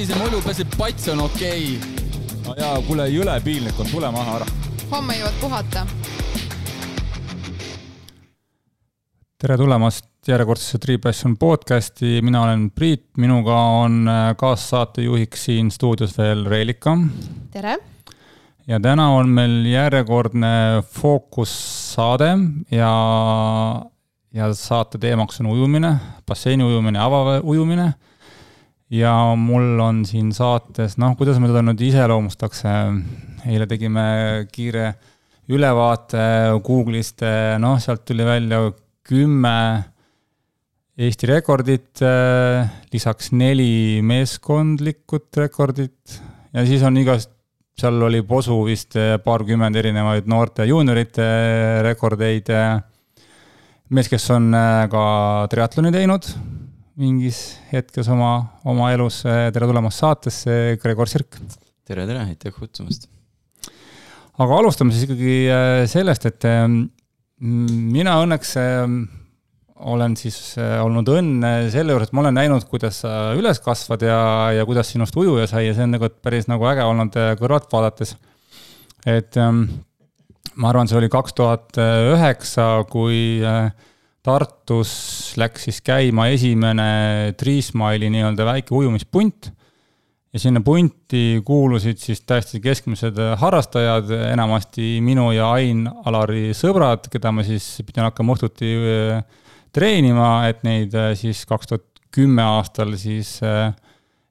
sellise mulju peale see pats on okei okay.. no jaa, kuule, jõle piinlik on, tule maha ära. homme jõuad puhata. tere tulemast järjekordsesse Three Passion podcasti, mina olen Priit, minuga on äh, kaassaatejuhiks siin stuudios veel Reelika. tere! ja täna on meil järjekordne fookussaade ja, ja saate teemaks on ujumine, basseini ujumine, avaujumine ja mul on siin saates, noh, kuidas ma teda nüüd iseloomustaks, eile tegime kiire ülevaate Google'ist, noh, sealt tuli välja kümme Eesti rekordit, lisaks neli meeskondlikut rekordit ja siis on igast, seal oli posu vist paarkümmend erinevaid noorte juuniorite rekordeid. mees, kes on ka triatloni teinud mingis hetkes oma, oma elus. tere tulemast saatesse, Gregor Sirk. tere, tere, aitäh kutsumast. aga alustame siis ikkagi äh, sellest, et ähm, mina õnneks ähm, olen siis äh, olnud õnn selle juures, et ma olen näinud, kuidas sa üles kasvad ja, ja kuidas sinust ujuja sai ja see on nagu päris nagu äge olnud äh, kõrvalt vaadates. et ähm, ma arvan, see oli kaks tuhat üheksa, kui äh, Tartus läks siis käima esimene Triismaili nii-öelda väike ujumispunt. Ja sinna punti kuulusid siis täiesti keskmised harrastajad, enamasti minu ja Ain-Alari sõbrad, keda ma siis pidin hakkama õhtuti äh, treenima, et neid äh, siis kaks tuhat kümme aastal siis äh,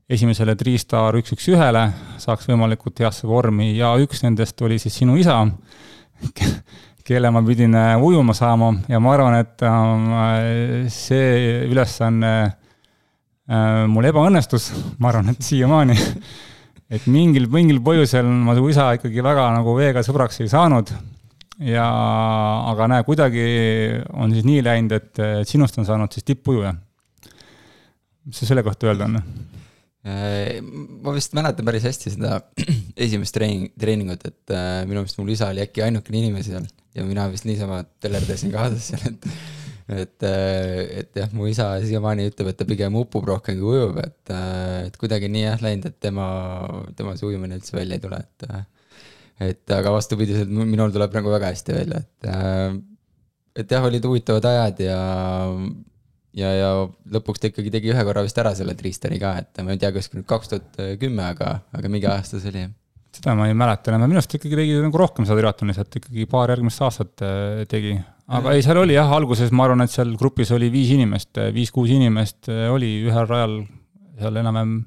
esimesele Triistar üks, üks ühele saaks võimalikult heasse vormi. Ja üks nendest oli siis sinu isa kelle ma pidin äh, ujuma saama ja ma arvan, et äh, see ülesanne äh, mul ebaõnnestus, ma arvan, et siiamaani. et mingil, mingil põhjusel ma su isa ikkagi väga nagu veega sõbraks ei saanud. ja, aga näe, kuidagi on siis nii läinud, et sinust on saanud siis tippujuja. mis sa selle kohta öelda on? ma vist mäletan päris hästi seda esimest treening, treeningut, et minu meelest mul isa oli äkki ainukene inimene seal ja mina vist niisama tellerdasin kaasas seal, et et, et jah, mu isa siiamaani ütleb, et ta pigem upub rohkem kui ujub, et, et kuidagi nii jah läinud, et tema, tema see ujumine üldse välja ei tule, et et aga vastupidiselt minul tuleb nagu väga hästi välja, et et jah, olid huvitavad ajad ja ja, ja lõpuks ta ikkagi tegi ühe korra vist ära selle Tristani ka, et ma ei tea, kas kaks tuhat kümme, aga, aga mingi aasta see oli jah seda ma ei mäleta enam, minu arust ikkagi tegi nagu rohkem seda triatlonis, et ikkagi paar järgmist aastat äh, tegi. aga ei, seal oli jah, alguses ma arvan, et seal grupis oli viis inimest, äh, viis-kuus inimest äh, oli ühel rajal, seal enam-vähem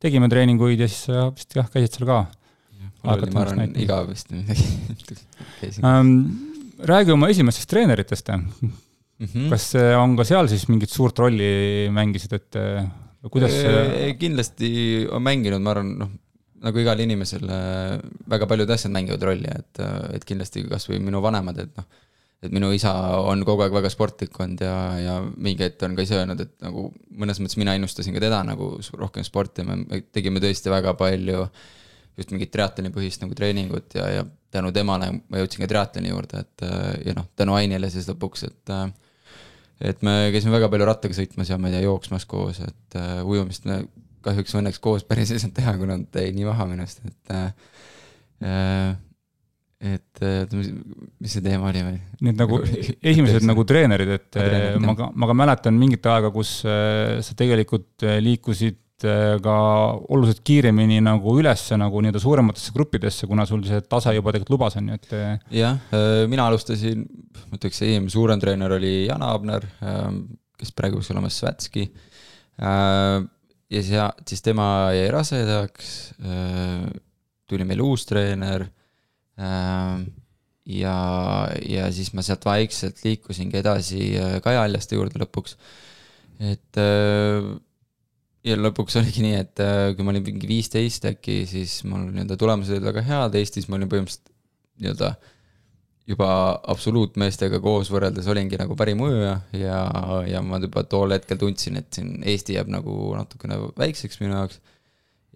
tegime treeninguid ja siis vist jah, käisid seal ka. mul oli, ma arvan, igav vist midagi ähm, räägi oma esimestest treeneritest mm. -hmm. kas on ka seal siis mingit suurt rolli mängisid, et kuidas kindlasti on mänginud, ma arvan, noh, nagu igal inimesel äh, väga paljud asjad mängivad rolli, et, äh, et kindlasti kasvõi minu vanemad, et noh, et minu isa on kogu aeg väga sportlik olnud ja, ja mingi hetk on ka ise öelnud, et nagu mõnes mõttes mina innustasin ka teda nagu rohkem sportima, me tegime tõesti väga palju just mingit triatlonipõhist nagu treeningut ja, ja tänu temale ma jõudsin ka triatloni juurde, et äh, ja noh, tänu Ainile siis lõpuks, et et me käisime väga palju rattaga sõitmas ja ma ei tea, jooksmas koos, et uh, ujumist me kahjuks õnneks koos päris ei saanud teha, kuna ta jäi nii maha minust, et äh, et mis see teema oli või? Need nagu esimesed nagu treenerid, et treenerid, ma ka, ma ka mäletan mingit aega, kus äh, sa tegelikult äh, liikusid ka oluliselt kiiremini nagu ülesse nagu nii-öelda suurematesse gruppidesse, kuna sul see tase juba tegelikult lubas, on ju, et. jah, mina alustasin, ma ütleks, esimene suurem treener oli Jan Abner, kes praegu peaks olema Svätski ja sea-, siis tema jäi rasedaks, äh, tuli meil uus treener äh, ja, ja siis ma sealt vaikselt liikusingi edasi äh, Kaja Aljaste juurde lõpuks. et ja lõpuks oligi nii, et kui ma olin mingi viisteist äkki, siis mul nii-öelda tulemused olid väga head, Eestis ma olin põhimõtteliselt nii-öelda juba absoluutmeestega koos võrreldes olingi nagu parim ujuja ja, ja ma juba tol hetkel tundsin, et siin Eesti jääb nagu natukene väikseks minu jaoks.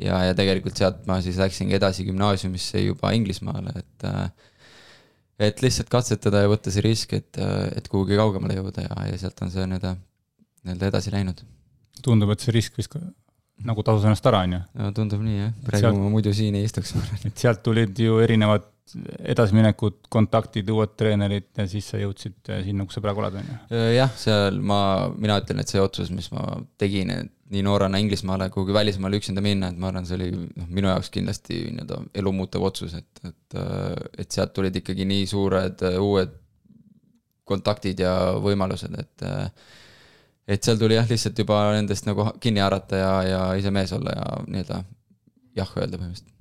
ja, ja tegelikult sealt ma siis läksingi edasi gümnaasiumisse juba Inglismaale, et et lihtsalt katsetada ja võtta see risk, et, et kuhugi kaugemale jõuda ja, ja sealt on see nii-öelda, nii-öelda edasi läinud. tundub, et see risk vist nagu tasus ennast ära, on ju. no tundub nii jah, praegu sealt, ma muidu siin ei istuks. et sealt tulid ju erinevad edasiminekud, kontaktid, uued treenerid ja siis sa jõudsid sinna, kus sa praegu oled, on ju? jah, seal ma, mina ütlen, et see otsus, mis ma tegin, et nii noorena Inglismaale, kuhugi välismaale üksinda minna, et ma arvan, see oli noh, minu jaoks kindlasti nii-öelda elumuutev otsus, et, et, et sealt tulid ikkagi nii suured uued kontaktid ja võimalused, et et seal tuli jah, lihtsalt juba nendest nagu kinni haarata ja, ja ise mees olla ja nii-öelda jah öelda põhimõtteliselt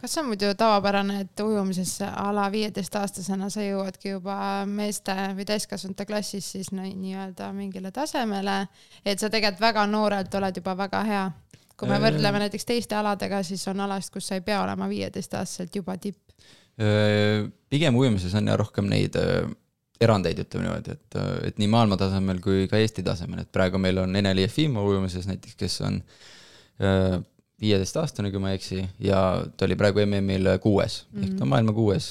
kas see on muidu tavapärane, et ujumises a la viieteistaastasena sa jõuadki juba meeste või täiskasvanute klassis siis nii-öelda mingile tasemele, et sa tegelikult väga noorelt oled juba väga hea. kui me võrdleme näiteks teiste aladega, siis on alasid, kus sa ei pea olema viieteistaastaselt juba tipp. pigem ujumises on jah rohkem neid erandeid, ütleme niimoodi, et, et nii maailma tasemel kui ka Eesti tasemel, et praegu meil on Ene-Li Jefimov ujumises näiteks, kes on viieteistaastane, kui ma ei eksi, ja ta oli praegu MM-il kuues mm, -hmm. ehk ta on maailma kuues,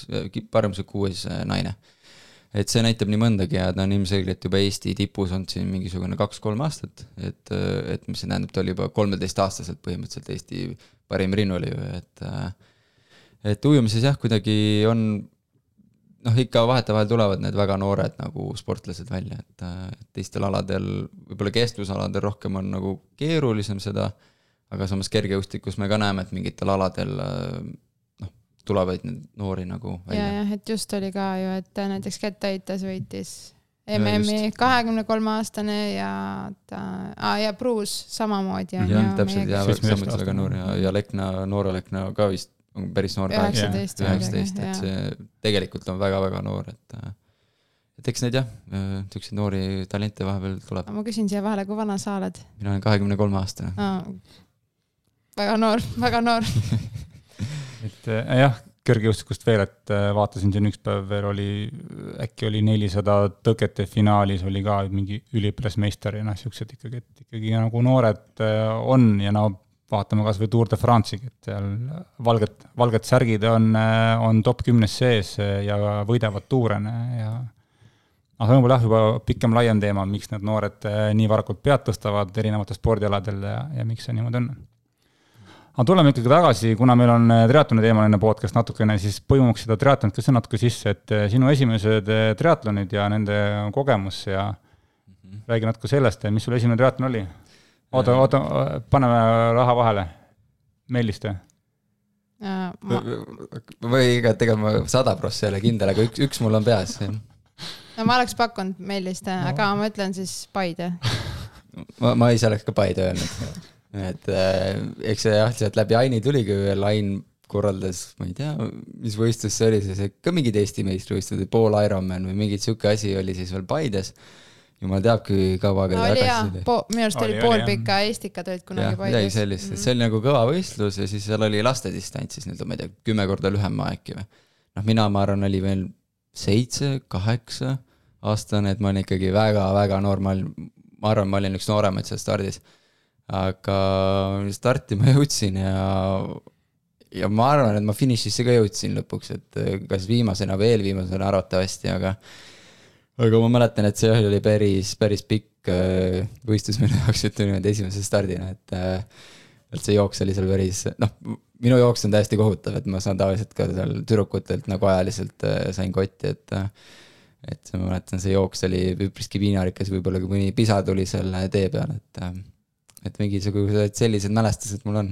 paremuse kuues äh, naine. et see näitab nii mõndagi ja ta on ilmselgelt juba Eesti tipus olnud siin mingisugune kaks-kolm aastat, et, äh, et mis see tähendab, ta oli juba kolmeteistaastaselt põhimõtteliselt Eesti parim rinnulööja, et äh, et ujumises jah, kuidagi on noh, ikka vahetevahel tulevad need väga noored nagu sportlased välja, et teistel aladel, võib-olla kestvusaladel rohkem on nagu keerulisem seda äh, aga samas kergejõustikus me ka näeme, et mingitel aladel äh, noh, tulevaid neid noori nagu välja. ja, jah, et just oli ka ju, et näiteks kettaheites võitis MM-i kahekümne kolme aastane ja ta ah,, ja Bruce samamoodi on ju. jah, täpselt ja samuti väga noor ja, ja Lekna, Noora Lekna ka vist on päris noor. üheksateist. üheksateist, et see tegelikult on väga-väga noor, et äh, et eks neid jah, niisuguseid noori talente vahepeal tuleb. ma küsin siia vahele, kui vana sa oled? mina olen kahekümne kolme aastane ah, väga noor, väga noor. Et äh, jah, kõrgjõustikust veel, et äh, vaatasin siin üks päev veel oli, äkki oli nelisada tõkete finaalis oli ka mingi üliõpilasmeister ja noh, siuksed ikkagi, et ikkagi nagu noored äh, on ja no vaatame kas või Tour de France'igi, et seal valged, valged särgid on, on top kümnes sees ja võidavad tuure ja aga see on võib-olla jah, juba pikem-laiem teema, miks need noored nii varakult pead tõstavad erinevatel spordialadel ja, ja miks see niimoodi on aga tuleme ikkagi tagasi, kuna meil on äh, triatloni teemaline podcast natukene, siis põimuks seda triatlonit ka see natuke sisse, et äh, sinu esimesed äh, triatlonid ja nende kogemus ja mm -hmm. räägi natuke sellest, mis sul esimene triatlon oli? oota, oota, paneme raha vahele. Melliste uh,? Ma... või ega tegelikult ma sada prossa ei ole kindel, aga üks, üks mul on peas. no ma oleks pakkunud Melliste no., aga ma ütlen siis Paide ma, ma ise oleks ka Paide öelnud et äh, eks see jah, sealt läbi Aini tuligi veel, Ain korraldas, ma ei tea, mis võistlus see oli siis, ka mingid Eesti meistrivõistlused, pool Ironman või mingi sihuke asi oli siis veel Paides. jumal teab, kui kaua aega no, tagasi see oli. minu arust oli, oli poolpika Eestikad olid kunagi Paides. midagi sellist mm, -hmm. see oli nagu kõva võistlus ja siis seal oli lastedistants siis nii-öelda, ma ei tea, kümme korda lühem äkki või. noh, mina, ma arvan, oli veel seitse, kaheksa aastane, et ma olin ikkagi väga-väga noor, ma olin, ma arvan, ma olin üks nooremaid seal stardis aga starti ma jõudsin ja, ja ma arvan, et ma finišisse ka jõudsin lõpuks, et eh, kas viimasena või eelviimasena arvatavasti, aga aga ma mäletan, et see oli päris, päris pikk eh, võistlus minu jaoks, ütleme niimoodi esimese stardina, et eh, et see jooks oli seal päris, noh, minu jooks on täiesti kohutav, et ma saan tavaliselt ka seal tüdrukutelt nagu ajaliselt sain kotti, et et ma mäletan, see jooks oli üpriski piinarikas, võib-olla kui mõni pisa tuli selle tee peal, et et mingisugused sellised mälestused mul on.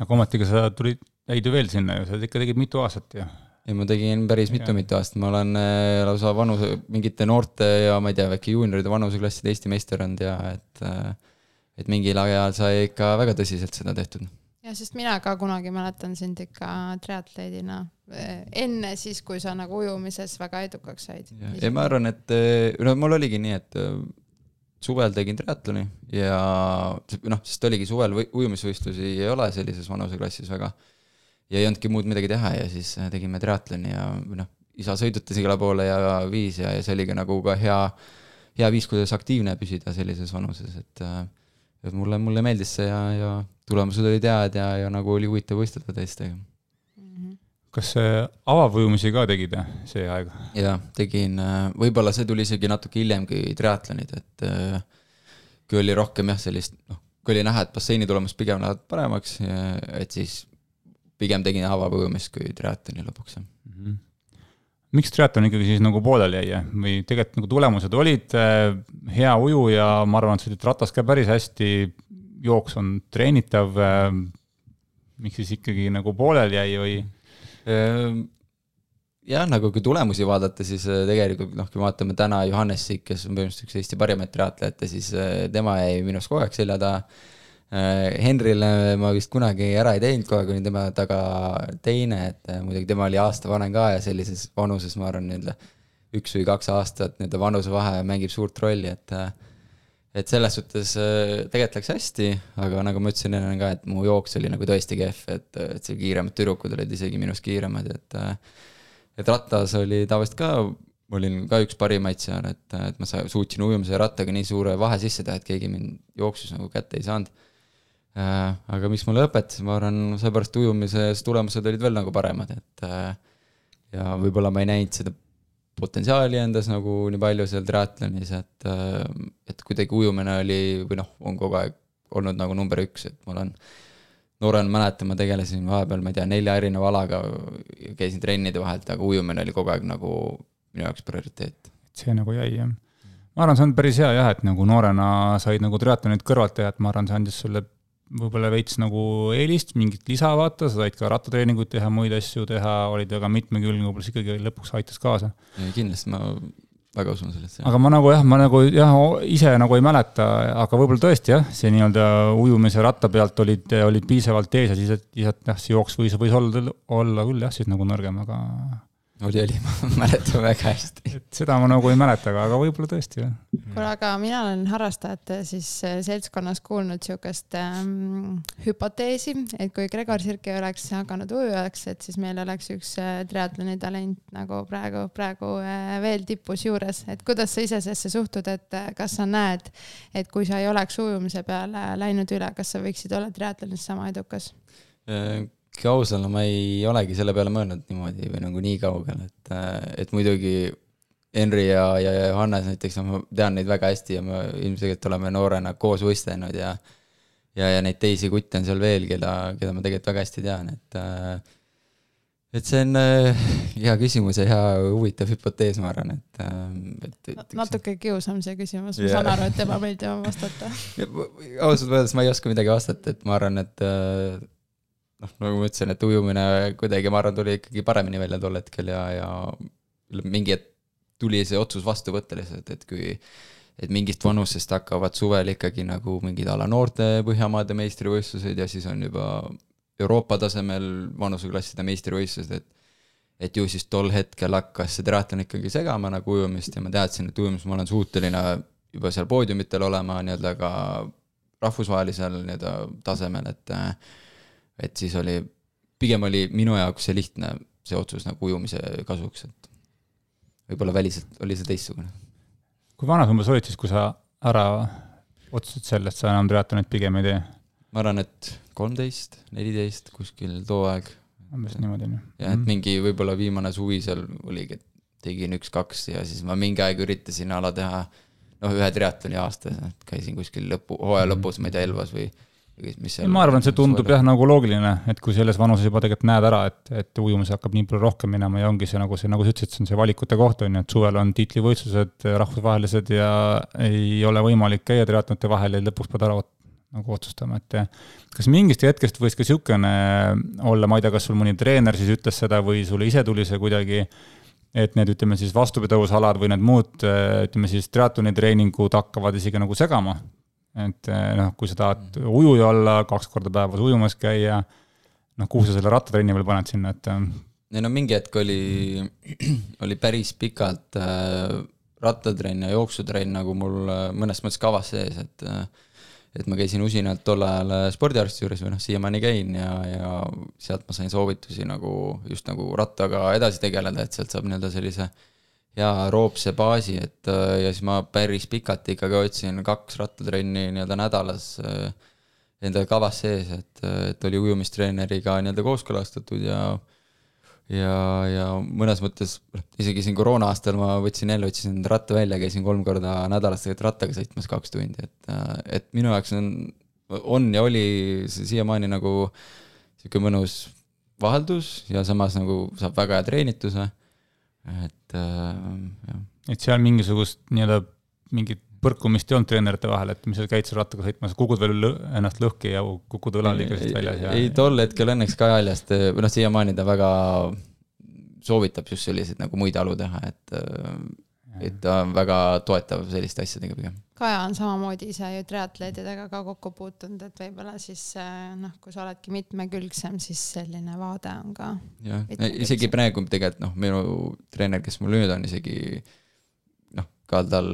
aga ometigi sa tulid, jäid ju veel sinna ju, sa ikka tegid mitu aastat ju. ei, ma tegin päris mitu-mitu aastat, ma olen äh, lausa vanuse, mingite noorte ja ma ei tea, äkki juunioride vanuseklasside Eesti meister olnud ja et äh, et mingil ajal sai ikka väga tõsiselt seda tehtud jah, sest mina ka kunagi mäletan sind ikka triatleedina, äh, enne siis, kui sa nagu ujumises väga edukaks said. ei, ma arvan, et no mul oligi nii, et suvel tegin triatloni ja noh, sest oligi suvel ujumisvõistlusi ei ole sellises vanuseklassis väga. ja ei olnudki muud midagi teha ja siis äh, tegime triatloni ja noh, isa sõidutas igale poole ja viis ja, ja see oli ka nagu ka hea, hea viis, kuidas aktiivne püsida sellises vanuses, et äh, et mulle, mulle meeldis see ja, ja tulemused olid head ja, ja nagu oli huvitav võistelda teistega kas avavõjumisi ka tegid, see aeg? jaa, tegin, äh, võib-olla see tuli isegi natuke hiljem kui triatlonid, et äh, kui oli rohkem jah, sellist noh, kui oli näha, et basseini tulemus pigem läheb paremaks, et siis pigem tegin avapõõmist kui triatloni lõpuks, mm. -hmm. miks triatlon ikkagi siis nagu pooleli jäi või tegelikult nagu tulemused olid äh, hea uju ja ma arvan, et sõidad ratas ka päris hästi, jooks on treenitav, äh, miks siis ikkagi nagu pooleli jäi või? Ehm, jah, nagu kui tulemusi vaadata, siis äh, tegelikult noh, kui vaatame täna Johannes Sikk, kes on põhimõtteliselt üks Eesti parimaid triatlete, siis äh, tema jäi minust kogu aeg selja taha. Äh, Henrile ma vist kunagi ära ei teinud, kogu aeg olin tema taga teine, et muidugi tema oli aasta vanem ka ja sellises vanuses, ma arvan, nii-öelda üks või kaks aastat nii-öelda vanusevahe mängib suurt rolli, et et selles suhtes tegelikult läks hästi, aga nagu ma ütlesin enne ka, et mu jooks oli nagu tõesti kehv, et, et see kiiremad tüdrukud olid isegi minust kiiremad, et et rattas oli tavaliselt ka, olin ka üks parimaid seal, et, et ma sa-, suutsin ujumise ja rattaga nii suure vahe sisse teha, et keegi mind jooksus nagu kätte ei saanud äh,. aga mis mulle õpetas, ma arvan, seepärast ujumises tulemused olid veel nagu paremad, et äh, ja võib-olla ma ei näinud seda potentsiaali endas nagu nii palju seal triatlonis, et, äh, et kuidagi ujumine oli või noh, on kogu aeg olnud nagu number üks, et ma olen noorena mäletan, ma tegelesin vahepeal, ma ei tea, nelja erineva alaga, käisin trennide vahelt, aga ujumine oli kogu aeg nagu minu jaoks prioriteet. see nagu jäi, jah. ma arvan, see on päris hea jah, et nagu noorena said nagu triatlonit kõrvalt teha, et ma arvan, see andis sulle võib-olla veits nagu eelist, mingit lisa vaata, sa said ka rattatreeninguid teha, muid asju teha, olid väga mitmekülgne, võib-olla see ikkagi lõpuks aitas kaasa. kindlasti ma väga usun sellesse. aga ma nagu jah, ma nagu jah, ise nagu ei mäleta, aga võib-olla tõesti jah, see nii-öelda ujumise ratta pealt olid, olid piisavalt ees ja siis, et jah, see jooks võis, võis olla, olla küll jah, siis nagu nõrgem, aga oli, oli, ma mäletan väga hästi. et seda ma nagu ei mäleta, aga, aga võib-olla tõesti, jah. kuule, aga mina olen harrastajate siis äh, seltskonnas kuulnud sihukest ähm, hüpoteesi, et kui Gregor Sirki oleks hakanud ujujaks, et siis meil oleks üks äh, triatloni talent nagu praegu, praegu äh, veel tipus juures, et kuidas sa ise sellesse suhtud, et kas sa näed, et kui sa ei oleks ujumise peale läinud üle, kas sa võiksid olla triatlonis sama edukas? Äh, kui aus olla, ma ei olegi selle peale mõelnud niimoodi või nagu nii kaugel, et, et muidugi Henri ja, ja Johannes näiteks, no ma tean neid väga hästi ja me ilmselgelt oleme noorena koos võistelnud ja ja, ja neid teisi kutte on seal veel, keda, keda ma tegelikult väga hästi tean, et et see on hea küsimus ja hea huvitav hüpotees, ma arvan, et, et, et natuke kiusam see küsimus, ma yeah. saan aru, et ebameeldiv on vastata. ausalt öeldes ma ei oska midagi vastata, et ma arvan, et noh, nagu ma ütlesin, et ujumine kuidagi, ma arvan, tuli ikkagi paremini välja tol hetkel ja, ja mingi hetk tuli see otsus vastu võtta lihtsalt, et kui et mingist vanusest hakkavad suvel ikkagi nagu mingid a la noorte Põhjamaade meistrivõistlused ja siis on juba Euroopa tasemel vanuseklasside meistrivõistlused, et et ju siis tol hetkel hakkas see triatlon ikkagi segama nagu ujumist ja ma teadsin, et ujumises ma olen suuteline juba seal poodiumitel olema nii-öelda ka rahvusvahelisel nii-öelda tasemel, et et siis oli, pigem oli minu jaoks see lihtne, see otsus nagu ujumise kasuks, et võib-olla väliselt oli see teistsugune. kui vana sa umbes olid siis, kui sa ära otsustasid selle, et sa enam triatlonit pigem ei tee? ma arvan, et kolmteist, neliteist, kuskil too aeg. umbes niimoodi, on ju. jah, et mhm. mingi võib-olla viimane suvi seal oligi, et tegin üks-kaks ja siis ma mingi aeg üritasin ala teha noh, ühe triatloni aastas, et käisin kuskil lõpu, hooaja lõpus, ma ei tea, Elvas või mis seal ma arvan, et see tundub jah, nagu loogiline, et kui selles vanuses juba tegelikult näed ära, et, et ujumis hakkab nii palju rohkem minema ja ongi see nagu see, nagu sa ütlesid, see on see valikute koht, on ju, et suvel on tiitlivõistlused rahvusvahelised ja ei ole võimalik käia triatlonite vahel ja lõpuks pead ära nagu otsustama, et kas mingist hetkest võis ka niisugune olla, ma ei tea, kas sul mõni treener siis ütles seda või sulle ise tuli see kuidagi, et need, ütleme siis vastupidavusalad või need muud, ütleme siis triatloni treeningud hakkavad isegi nagu segama et eh, noh, kui sa tahad ujuja olla, kaks korda päevas ujumas käia, noh, kuhu sa selle rattatrenni veel paned sinna, et. Eh, ei no mingi hetk oli, oli päris pikalt äh, rattatrenn ja jooksutrenn nagu mul mõnes mõttes kavas sees, et et ma käisin usinalt tol ajal spordiarsti juures või noh, siiamaani käin ja, ja sealt ma sain soovitusi nagu just nagu rattaga edasi tegeleda, et sealt saab nii-öelda sellise äh, jaa, roopse baasi, et äh, ja siis ma päris pikalt ikkagi hoidsin kaks rattatrenni nii-öelda nädalas äh, enda kavas sees, et, äh, et oli ujumistreeneriga nii-öelda kooskõlastatud ja ja, ja mõnes mõttes, isegi siin koroona aastal ma võtsin jälle, võtsin ratta välja, käisin kolm korda nädalas tegelikult rattaga sõitmas kaks tundi, et, et minu jaoks on on ja oli siiamaani nagu sihuke mõnus vaheldus ja samas nagu saab väga hea treenituse, et äh, jah. et seal mingisugust nii-öelda mingit põrkumist ei olnud treenerite vahel, et mis sa käid seal rattaga sõitmas, kukkud veel lõ ennast lõhki ja kukud õlaliigest väljas ja ei, tol hetkel õnneks Kai Haljast, või noh, siiamaani ta väga soovitab just selliseid nagu muid alu teha, et et ta on väga toetav selliste asjadega pigem. Kaja on samamoodi ise ju triatleedidega ka kokku puutunud, et võib-olla siis noh, kui sa oledki mitmekülgsem, siis selline vaade on ka. jah, isegi praegu tegelikult noh, minu treener, kes mul nüüd on, isegi noh, ka tal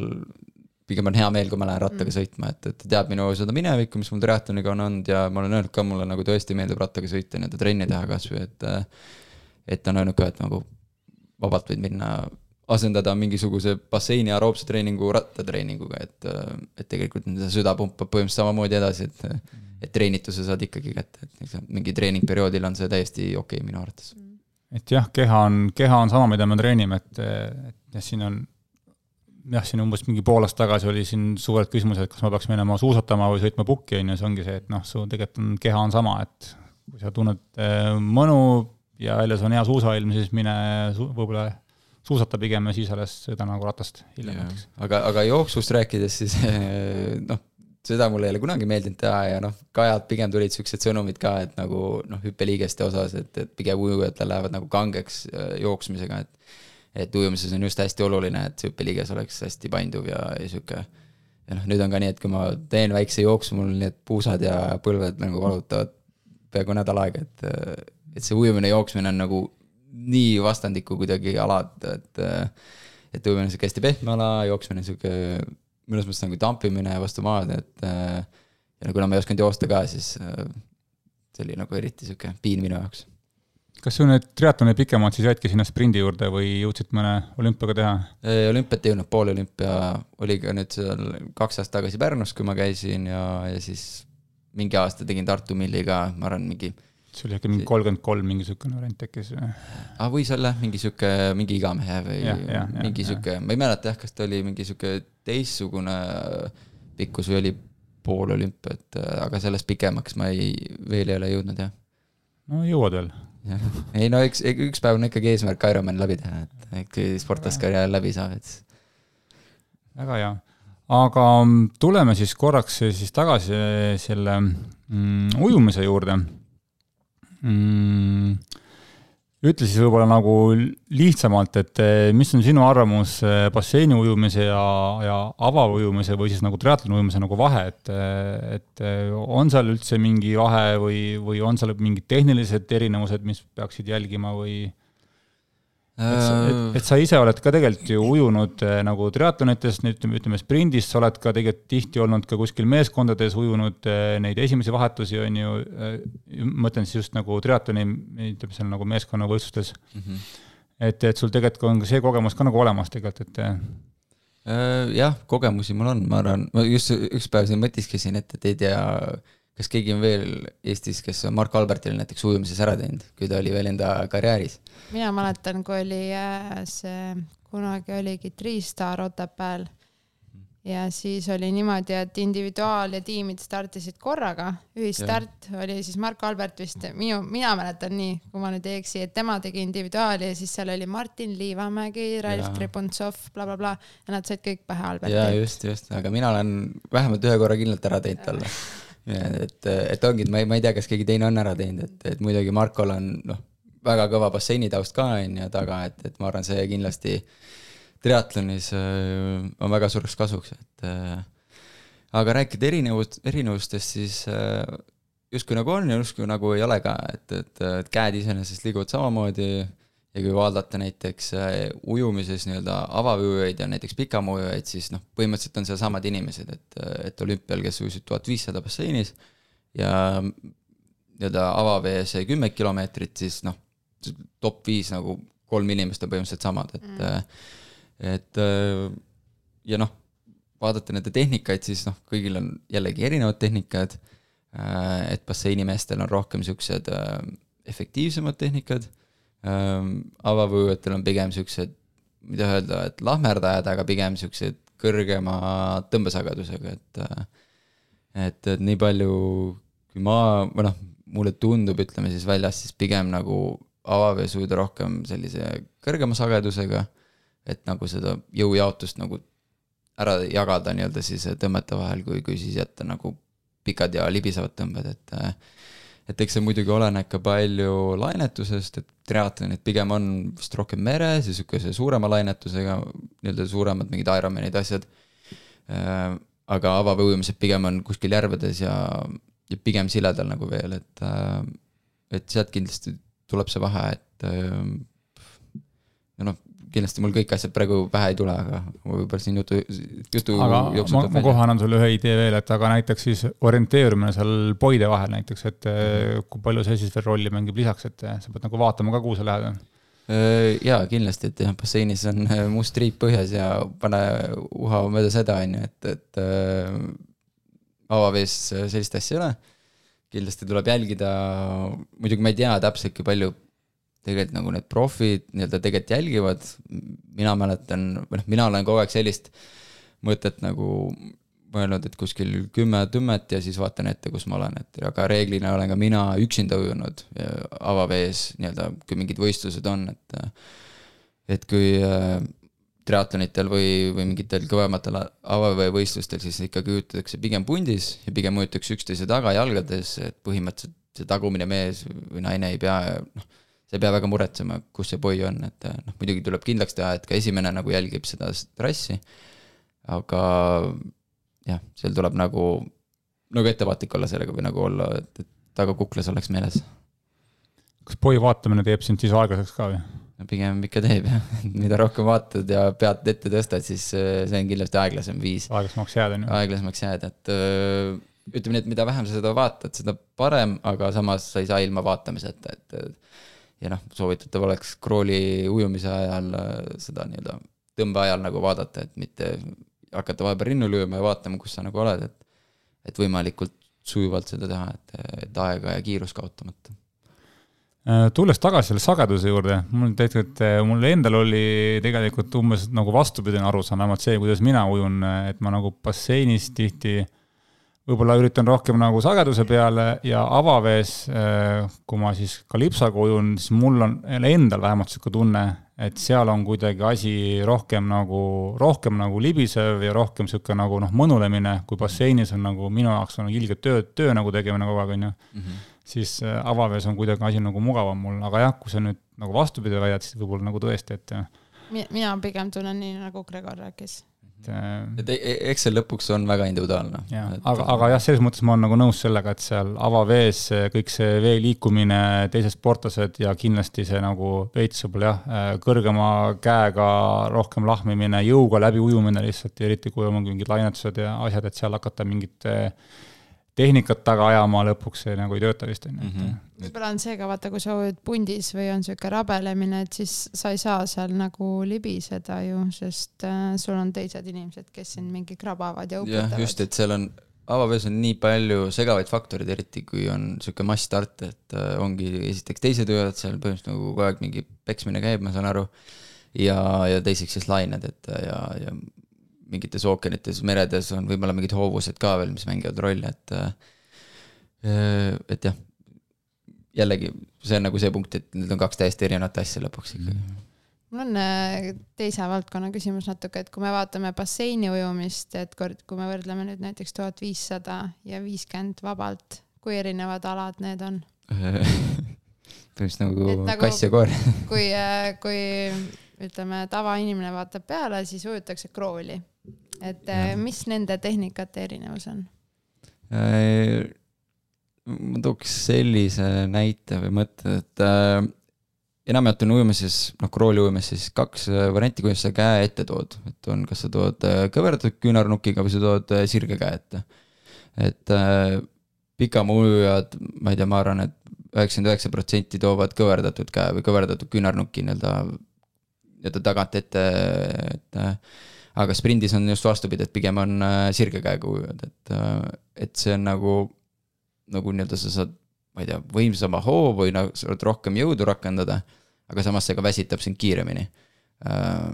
pigem on hea meel, kui ma lähen rattaga mm. sõitma, et, et ta teab minu seda minevikku, mis mul triatloniga on olnud ja ma olen öelnud ka, mulle nagu tõesti meeldib rattaga sõita, nii-öelda trenni teha kasvõi, et et ta on öelnud ka, et nagu vabalt võid minna, asendada mingisuguse basseini aeroobse treeningu rattatreeninguga, et et tegelikult süda pumpab põhimõtteliselt samamoodi edasi, et mm. et treenituse saad ikkagi kätte, et mingi treeningperioodil on see täiesti okei okay, minu arvates. et jah, keha on, keha on sama, mida me treenime, et, et jah, siin on jah, siin umbes mingi pool aastat tagasi oli siin suured küsimused, kas ma peaks minema suusatama või sõitma pukki, on ju, see ongi see, et noh, su tegelikult on, keha on sama, et kui sa tunned äh, mõnu ja väljas on hea suusailm, siis mine su võib-olla suusata pigem ja siis alles sõida nagu ratast hiljem näiteks. aga, aga jooksust rääkides, siis noh, seda mulle ei ole kunagi meeldinud teha ja noh, Kajalt pigem tulid siuksed sõnumid ka, et nagu noh, hüppeliigeste osas, et, et pigem ujujatel lähevad nagu kangeks äh, jooksmisega, et et ujumises on just hästi oluline, et see hüppeliiges oleks hästi painduv ja, ja sihuke. ja noh, nüüd on ka nii, et kui ma teen väikse jooksu, mul need puusad ja põlved nagu valutavad peaaegu nädal aega, et, et see ujumine, jooksmine on nagu nii vastandikku kuidagi alad, et. et ujumine on sihuke hästi pehme ala, jooksmine on sihuke mõnes mõttes nagu tampimine vastu maad, et. ja kuna ma ei osanud joosta ka, siis see oli nagu eriti sihuke piin minu jaoks kas sul need triatloni pikemad siis jäidki sinna sprindi juurde või jõudsid mõne olümpiaga teha? olümpiat ei jõudnud, pool olümpia oli ka nüüd seal kaks aastat tagasi Pärnus, kui ma käisin ja, ja siis mingi aasta tegin Tartu Milliga, ma arvan, mingi see oli äkki mingi kolmkümmend kolm, mingi niisugune variant tekkis või? ah,? võis olla mingi sihuke, mingi igamehe või ja, ja, mingi sihuke, ma ei mäleta jah, kas ta oli mingi sihuke teistsugune pikkus või oli pool olümpiat, aga sellest pikemaks ma ei, veel ei ole jõudnud jah. no jõuad veel ei no eks, üks päev on ikkagi eesmärk Ironman läbi teha, et äkki sportlaskarjäär läbi saab, et. väga hea, aga tuleme siis korraks siis tagasi selle mm, ujumise juurde mm, ütle siis võib-olla nagu lihtsamalt, et eh, mis on sinu arvamus eh, basseini ujumise ja, ja avaujumise või siis nagu triatloni ujumise nagu vahe, et, eh, et on seal üldse mingi vahe või, või on seal mingid tehnilised erinevused, mis peaksid jälgima või? Et, et, et sa ise oled ka tegelikult ju ujunud äh, nagu triatlonites, nüüd ütleme sprindis, sa oled ka tegelikult tihti olnud ka kuskil meeskondades ujunud äh, neid esimesi vahetusi, on ju, äh, mõtlen siis just nagu triatloni, ütleme seal nagu meeskonnavõistlustes mm. -hmm. et, et sul tegelikult on see kogemus ka nagu olemas tegelikult, et jah, kogemusi mul on, ma arvan, ma just üks päev siin mõtisklesin, et, et ei tea, kas keegi on veel Eestis, kes on Mark Albertil näiteks ujumises ära teinud, kui ta oli veel enda karjääris? mina mäletan, kui oli äh, see, kunagi oligi Triistar Otepääl. Ja siis oli niimoodi, et individuaal ja tiimid startisid korraga, ühistart oli siis Mark Albert vist, minu, mina mäletan nii, kui ma nüüd ei eksi, et tema tegi individuaali ja siis seal oli Martin Liivamägi, Ralf Kripuntsov bla,, blablabla ja nad said kõik pähe Alberti. ja just, just, aga mina olen vähemalt ühe korra kindlalt ära teinud talle et, et ongi, et ma ei, ma ei tea, kas keegi teine on ära teinud, et, et muidugi Markol on noh, väga kõva basseinitaust ka on ju taga, et, et ma arvan, see kindlasti triatlonis äh, on väga suureks kasuks, et äh, aga rääkida erinevust, erinevustest, siis äh, justkui nagu on ja justkui nagu ei ole ka, et, et, et käed iseenesest liiguvad samamoodi ja kui vaadata näiteks äh, ujumises nii-öelda avaujujaid ja näiteks pikamaujujaid, siis noh, põhimõtteliselt on seal samad inimesed, et, et olümpial, kes ujusid tuhat viissada basseinis ja nii-öelda avavees kümme kilomeetrit, siis noh, top viis nagu kolm inimest on põhimõtteliselt samad, et mm., et ja noh, vaadata nende tehnikaid, siis noh, kõigil on jällegi erinevad tehnikad, äh, et basseinimeestel on rohkem niisugused efektiivsemad tehnikad Ehm, avavõõjatel on pigem siuksed, mida öelda, et lahmerdajad, aga pigem siuksed kõrgema tõmbesagedusega, et et, et nii palju, kui ma, või noh, mulle tundub, ütleme siis väljas, siis pigem nagu avavees ujuda rohkem sellise kõrgema sagedusega, et nagu seda jõujaotust nagu ära jagada nii-öelda siis tõmmete vahel, kui, kui siis jätta nagu pikad ja libisevad tõmbed, et et eks see muidugi oleneb ka palju lainetusest, et triatlonid pigem on vist rohkem meres ja sihukese suurema lainetusega, nii-öelda suuremad mingid Ironmanid, asjad. aga avavõujumised pigem on kuskil järvedes ja, ja pigem siledal nagu veel, et, et sealt kindlasti tuleb see vahe, et ja noh, kindlasti mul kõik asjad praegu pähe ei tule, aga võib-olla siin jutu, jutu aga ma, ma kohe annan sulle ühe idee veel, et aga näiteks siis orienteerumine seal poide vahel näiteks, et mm. kui palju see siis veel rolli mängib lisaks, et sa pead nagu vaatama ka, kuhu sa lähed? Äh, jaa, kindlasti, et jah, basseinis on äh, must triip põhjas ja pane uha mööda seda, on ju, et, et äh, avavees sellist asja ei ole. kindlasti tuleb jälgida, muidugi ma ei tea täpselt, kui palju tegelikult nagu need profid nii-öelda tegelikult jälgivad, mina mäletan, või noh, mina olen kogu aeg sellist mõtet nagu mõelnud, et kuskil kümme tümmet ja siis vaatan ette, kus ma olen, et aga reeglina olen ka mina üksinda ujunud avavees nii-öelda, kui mingid võistlused on, et et kui äh, triatlonitel või, või mingitel kõvematel avaveevõistlustel siis ikkagi ujutatakse pigem pundis ja pigem ujutakse üksteise tagajalgades, et põhimõtteliselt see tagumine mees või naine ei pea noh, sa ei pea väga muretsema, kus see boi on, et eh, noh, muidugi tuleb kindlaks teha, et ka esimene nagu jälgib seda trassi, aga jah, seal tuleb nagu, nagu ettevaatlik olla sellega või nagu olla, et, et taga kuklas oleks meeles. kas boi vaatamine teeb sind siis aeglaseks ka või? no pigem ikka teeb jah, mida rohkem vaatad ja pead ette tõstad, siis eh, see on kindlasti aeglasem viis. aeglasemaks jääda, on ju. aeglasemaks jääda, et eh, ütleme nii, et mida vähem sa seda vaatad, seda parem, aga samas sa ei saa ilma vaatamiseta, et ja noh, soovitatav oleks krooli ujumise ajal äh, seda nii-öelda tõmbe ajal nagu vaadata, et mitte hakata vahepeal rinnul ujuma ja vaatama, kus sa nagu oled, et et võimalikult sujuvalt seda teha, et, et aega ja kiirust kaotamata. Äh, tulles tagasi selle sageduse juurde, mul tegelikult, äh, mul endal oli tegelikult umbes nagu vastupidine arusaam, vähemalt see, kuidas mina ujun, et ma nagu basseinis tihti äh, võib-olla üritan rohkem nagu sageduse peale ja avavees, äh, kui ma siis kalipsaga ujun, siis mul on endal vähemalt niisugune tunne, et seal on kuidagi asi rohkem nagu, rohkem nagu libisev ja rohkem niisugune nagu noh, mõnulemine, kui basseinis on nagu minu jaoks on ilge töö, töö nagu tegemine kogu aeg, on ju. Mhm. siis äh, avavees on kuidagi asi nagu mugavam mul, aga jah, kui sa nüüd nagu vastupidi väidad, siis võib-olla nagu tõesti, et mina pigem tunnen nii, nagu Gregor rääkis et äh, et e-, e-, eks see lõpuks on väga individuaalne. aga, aga jah, selles mõttes ma olen nagu nõus sellega, et seal avavees kõik see vee liikumine, teised sportlased ja kindlasti see nagu veits võib-olla jah, äh, kõrgema käega rohkem lahmimine, jõuga läbi ujumine lihtsalt, eriti kui on mingid lainetused ja asjad, et seal hakata mingit äh, tehnikat taga ajama, lõpuks see nagu ei tööta vist, on ju, et mhm. Võib-olla on see ka vaata, kui sa ujud pundis või on sihuke rabelemine, et siis sa ei saa seal nagu libiseda ju, sest äh, sul on teised inimesed, kes sind mingi krabavad ja uputavad. jah, just, et seal on, avavees on nii palju segavaid faktoreid, eriti kui on sihuke massstart, et äh, ongi esiteks teised ujujad seal põhimõtteliselt nagu kogu aeg mingi peksmine käib, ma saan aru, ja, ja teiseks siis lained, et ja, ja mingites ookeanites, meredes on võib-olla mingid hoovused ka veel, mis mängivad rolli, et äh, et jah, jällegi, see on nagu see punkt, et need on kaks täiesti erinevat asja lõpuks ikkagi mm. -hmm mul on äh, teise valdkonna küsimus natuke, et kui me vaatame basseini ujumist, et kord, kui me võrdleme nüüd näiteks tuhat viissada ja viiskümmend vabalt, kui erinevad alad need on põhimõtteliselt nagu, nagu kass ja koer kui, äh, kui ütleme, tavainimene vaatab peale, siis ujutakse krooli et ja. Äh, mis nende tehnikate erinevus on? Äh, ma tooks sellise näite või mõtte, et äh, enamjaolt on ujumises, noh, krooli ujumises siis kaks äh, varianti, kuidas sa käe ette tood, et on, kas sa tood kõverdatud küünarnukiga või sa tood sirge käe ette. et äh, pikamaujujad, ma ei tea, ma arvan, et üheksakümmend üheksa protsenti toovad kõverdatud käe või kõverdatud küünarnuki nii-öelda, nii-öelda tagant ette, et äh, aga sprindis on just vastupidi, et pigem on äh, sirge käega ujujad, et, äh, et see on nagu, nagu nii-öelda sa saad, ma ei tea, võimsama hoo või nagu saad rohkem jõudu rakendada, aga samas see ka väsitab sind kiiremini. Äh,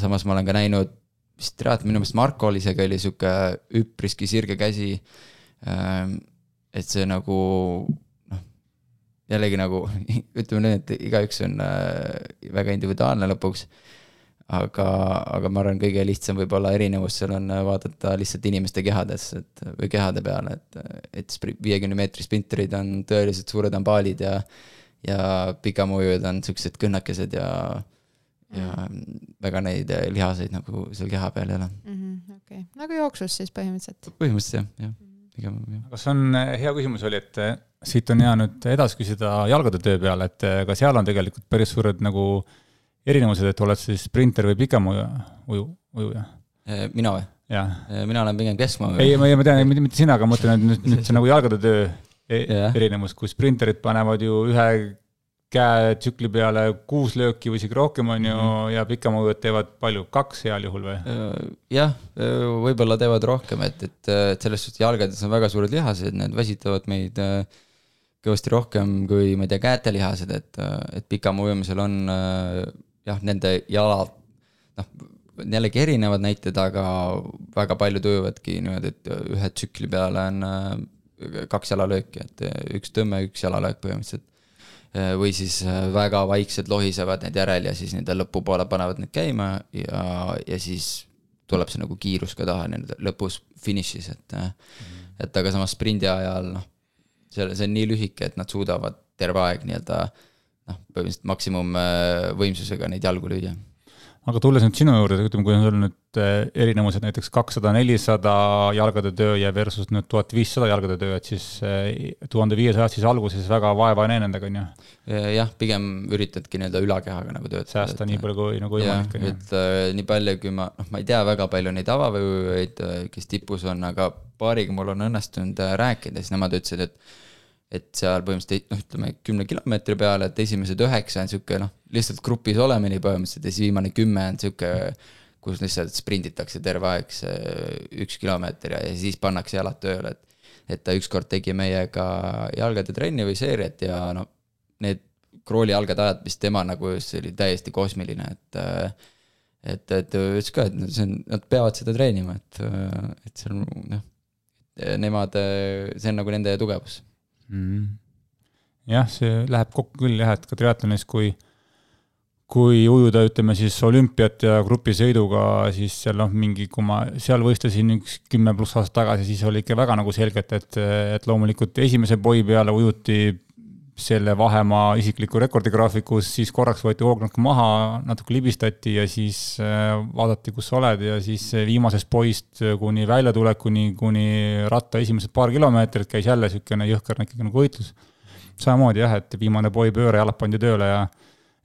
samas ma olen ka näinud, vist tead, minu meelest Marko oli isegi oli sihuke üpriski sirge käsi, et see nagu noh, jällegi nagu ütleme nii, et igaüks on äh, väga individuaalne lõpuks aga, aga ma arvan, kõige lihtsam võib-olla erinevus seal on vaadata lihtsalt inimeste kehadesse, et või kehade peale, et, et viiekümne meetri sprinterid on tõeliselt suured ambaalid ja ja pikamujujad on siuksed kõnnakesed ja, ja mm. väga neid lihaseid nagu seal keha peal ei ole -hmm,. okei nagu jooksus siis põhimõtteliselt? põhimõtteliselt jah, jah, pigem jah. kas on, hea küsimus oli, et siit on hea nüüd edasi küsida jalgade töö peale, et ka seal on tegelikult päris suured nagu äh, erinevused, et oled siis sprinter või pikem uju, uju, ujuja? Äh, mina või? Äh, mina olen pigem keskmaa. ei, ma, ma tean, mitte sina, aga ma mõtlen, et nüüd, nüüd see nagu jalgade töö yeah. erinevus, kui sprinterid panevad ju ühe käe tsükli peale kuus lööki või isegi rohkem, on ju mm, -hmm. ja pikemaujujad teevad palju, kaks heal juhul või? Äh, jah, võib-olla teevad rohkem, et, et, et selles suhtes jalgades on väga suured lihased, need väsitavad meid kõvasti rohkem kui, ma ei tea, käetelihased, et, et pikama ujumisel on jah, nende jalad, noh, jällegi erinevad näited, aga väga paljud ujuvadki niimoodi, et ühe tsükli peale on äh, kaks jalalööki, et üks tõmme, üks jalalöök põhimõtteliselt. Äh, või siis äh, väga vaikselt lohisevad need järel ja siis nende lõpupoole panevad need käima ja, ja siis tuleb see nagu kiirus ka taha nii-öelda lõpus, finišis, et mm. et aga samas sprindi ajal noh, see, see on nii lühike, et nad suudavad terve aeg nii-öelda äh, noh, põhimõtteliselt maksimumvõimsusega neid jalgu lüüa. aga tulles nüüd sinu juurde, ütleme, kui on sul nüüd eh, erinevused näiteks kakssada, nelisada jalgade töö ja versus nüüd tuhat viissada jalgade töö, et siis eh, tuhande viiesajast siis alguses väga vaeva ei näe nendega, on ju? jah, pigem üritadki nii-öelda ülakehaga nagu töötada. säästa nii palju kui nagu võimalik, on ju. et äh, nii palju, kui ma, noh, ma ei tea väga palju neid avaveeujujaid, kes tipus on, aga paariga mul on õnnestunud rääkida, siis nemad ütlesid, et et seal põhimõtteliselt noh, ütleme kümne kilomeetri peale, et esimesed üheksa on sihuke noh, lihtsalt grupis olemine põhimõtteliselt ja siis viimane kümme on sihuke, kus lihtsalt sprinditakse terve aeg see üks kilomeeter ja, ja siis pannakse jalad tööle, et et ta ükskord tegi meiega jalgade trenni või seeriat ja no need krooli jalgade ajad, mis tema nagu just, see oli täiesti kosmiline, et et, et ütles ka, et see on, nad peavad seda treenima, et, et on noh, nemad, see on nagu nende tugevus mm.. jah, see läheb kokku küll jah, et ka triatlonis, kui, kui ujuda, ütleme siis olümpiat ja grupisõiduga, siis seal noh, mingi, kui ma seal võistlesin üks kümme pluss aastat tagasi, siis oli ikka väga nagu selgelt, et, et loomulikult esimese boi peale ujuti selle vahemaa isikliku rekordi graafikus, siis korraks võeti hoog natuke maha, natuke libistati ja siis äh, vaadati, kus sa oled ja siis viimasest poist kuni väljatulekuni, kuni ratta esimesed paar kilomeetrit käis jälle niisugune jõhker ikkagi nagu võitlus. samamoodi jah, et viimane boi pööre, jalad pandi tööle ja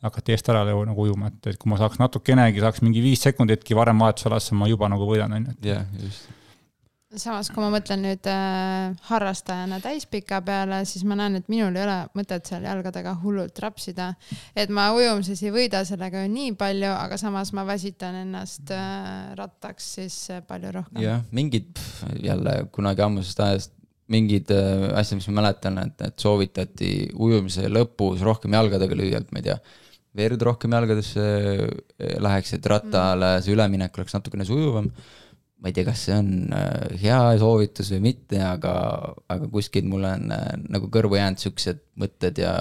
hakati eest ära nagu ujuma, et, et kui ma saaks natukenegi, saaks mingi viis sekunditki varem vahetusalasse, ma juba nagu võidan, on ju. jah, just samas, kui ma mõtlen nüüd äh, harrastajana täispika peale, siis ma näen, et minul ei ole mõtet seal jalgadega hullult rapsida. et ma ujumises ei võida sellega ju nii palju, aga samas ma väsitan ennast äh, rattaks siis äh, palju rohkem. jah, mingid jälle kunagi ammusest ajast mingid äh, asjad, mis ma mäletan, et, et soovitati ujumise lõpus rohkem jalgadega lüüa, et ma ei tea, verd rohkem jalgadesse äh, läheks, et rattale see üleminek oleks natukene sujuvam ma ei tea, kas see on äh, hea soovitus või mitte, aga, aga kuskilt mul on äh, nagu kõrvu jäänud siuksed mõtted ja,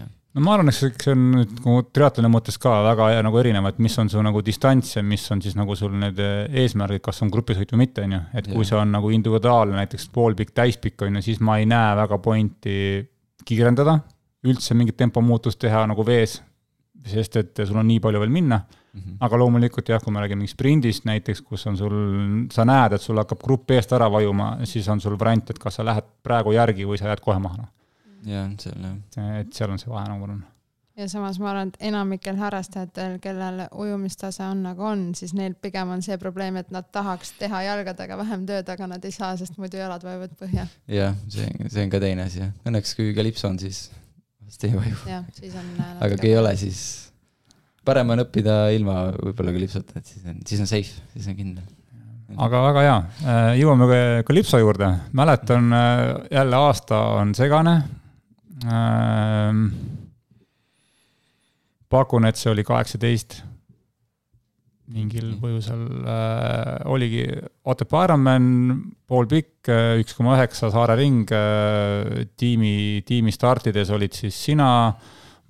ja.. no ma arvan, et see on nüüd nagu triatloni mõttes ka väga nagu erinev, et mis on su nagu distants ja mis on siis nagu sul need äh, eesmärgid, kas on grupisõit või mitte, on ju. et kui ja. see on nagu individuaalne, näiteks poolpikk, täispikk, on ju, siis ma ei näe väga pointi kiirendada, üldse mingit tempomuutust teha nagu vees, sest et sul on nii palju veel minna Mm -hmm. aga loomulikult jah, kui me räägime mingist sprindist näiteks, kus on sul, sa näed, et sul hakkab grupp eest ära vajuma, siis on sul variant, et kas sa lähed praegu järgi või sa jääd kohe maha. jah, seal jah. et seal on see vahe, nagu ma arvan ja samas ma arvan, et enamikel harrastajatel, kellel ujumistase on nagu on, siis neil pigem on see probleem, et nad tahaks teha jalgadega vähem tööd, aga nad ei saa, sest muidu jalad vajuvad põhja. jah, see, see on ka teine asi jah, õnneks kui kalipso on, siis vast ei vaju. jah, siis on. aga kui ei ole, siis parem on õppida ilma võib-olla kalipsota, et siis on, siis on safe, siis on kindel. aga väga hea, äh, jõuame kalipso juurde, mäletan äh, jälle aasta on segane. Ähm, pakun, et see oli kaheksateist. Mingil põhjusel äh, oligi Otepää Ironman, poolpikk, üks koma üheksa Saare ring äh,, tiimi, tiimi startides olid siis sina,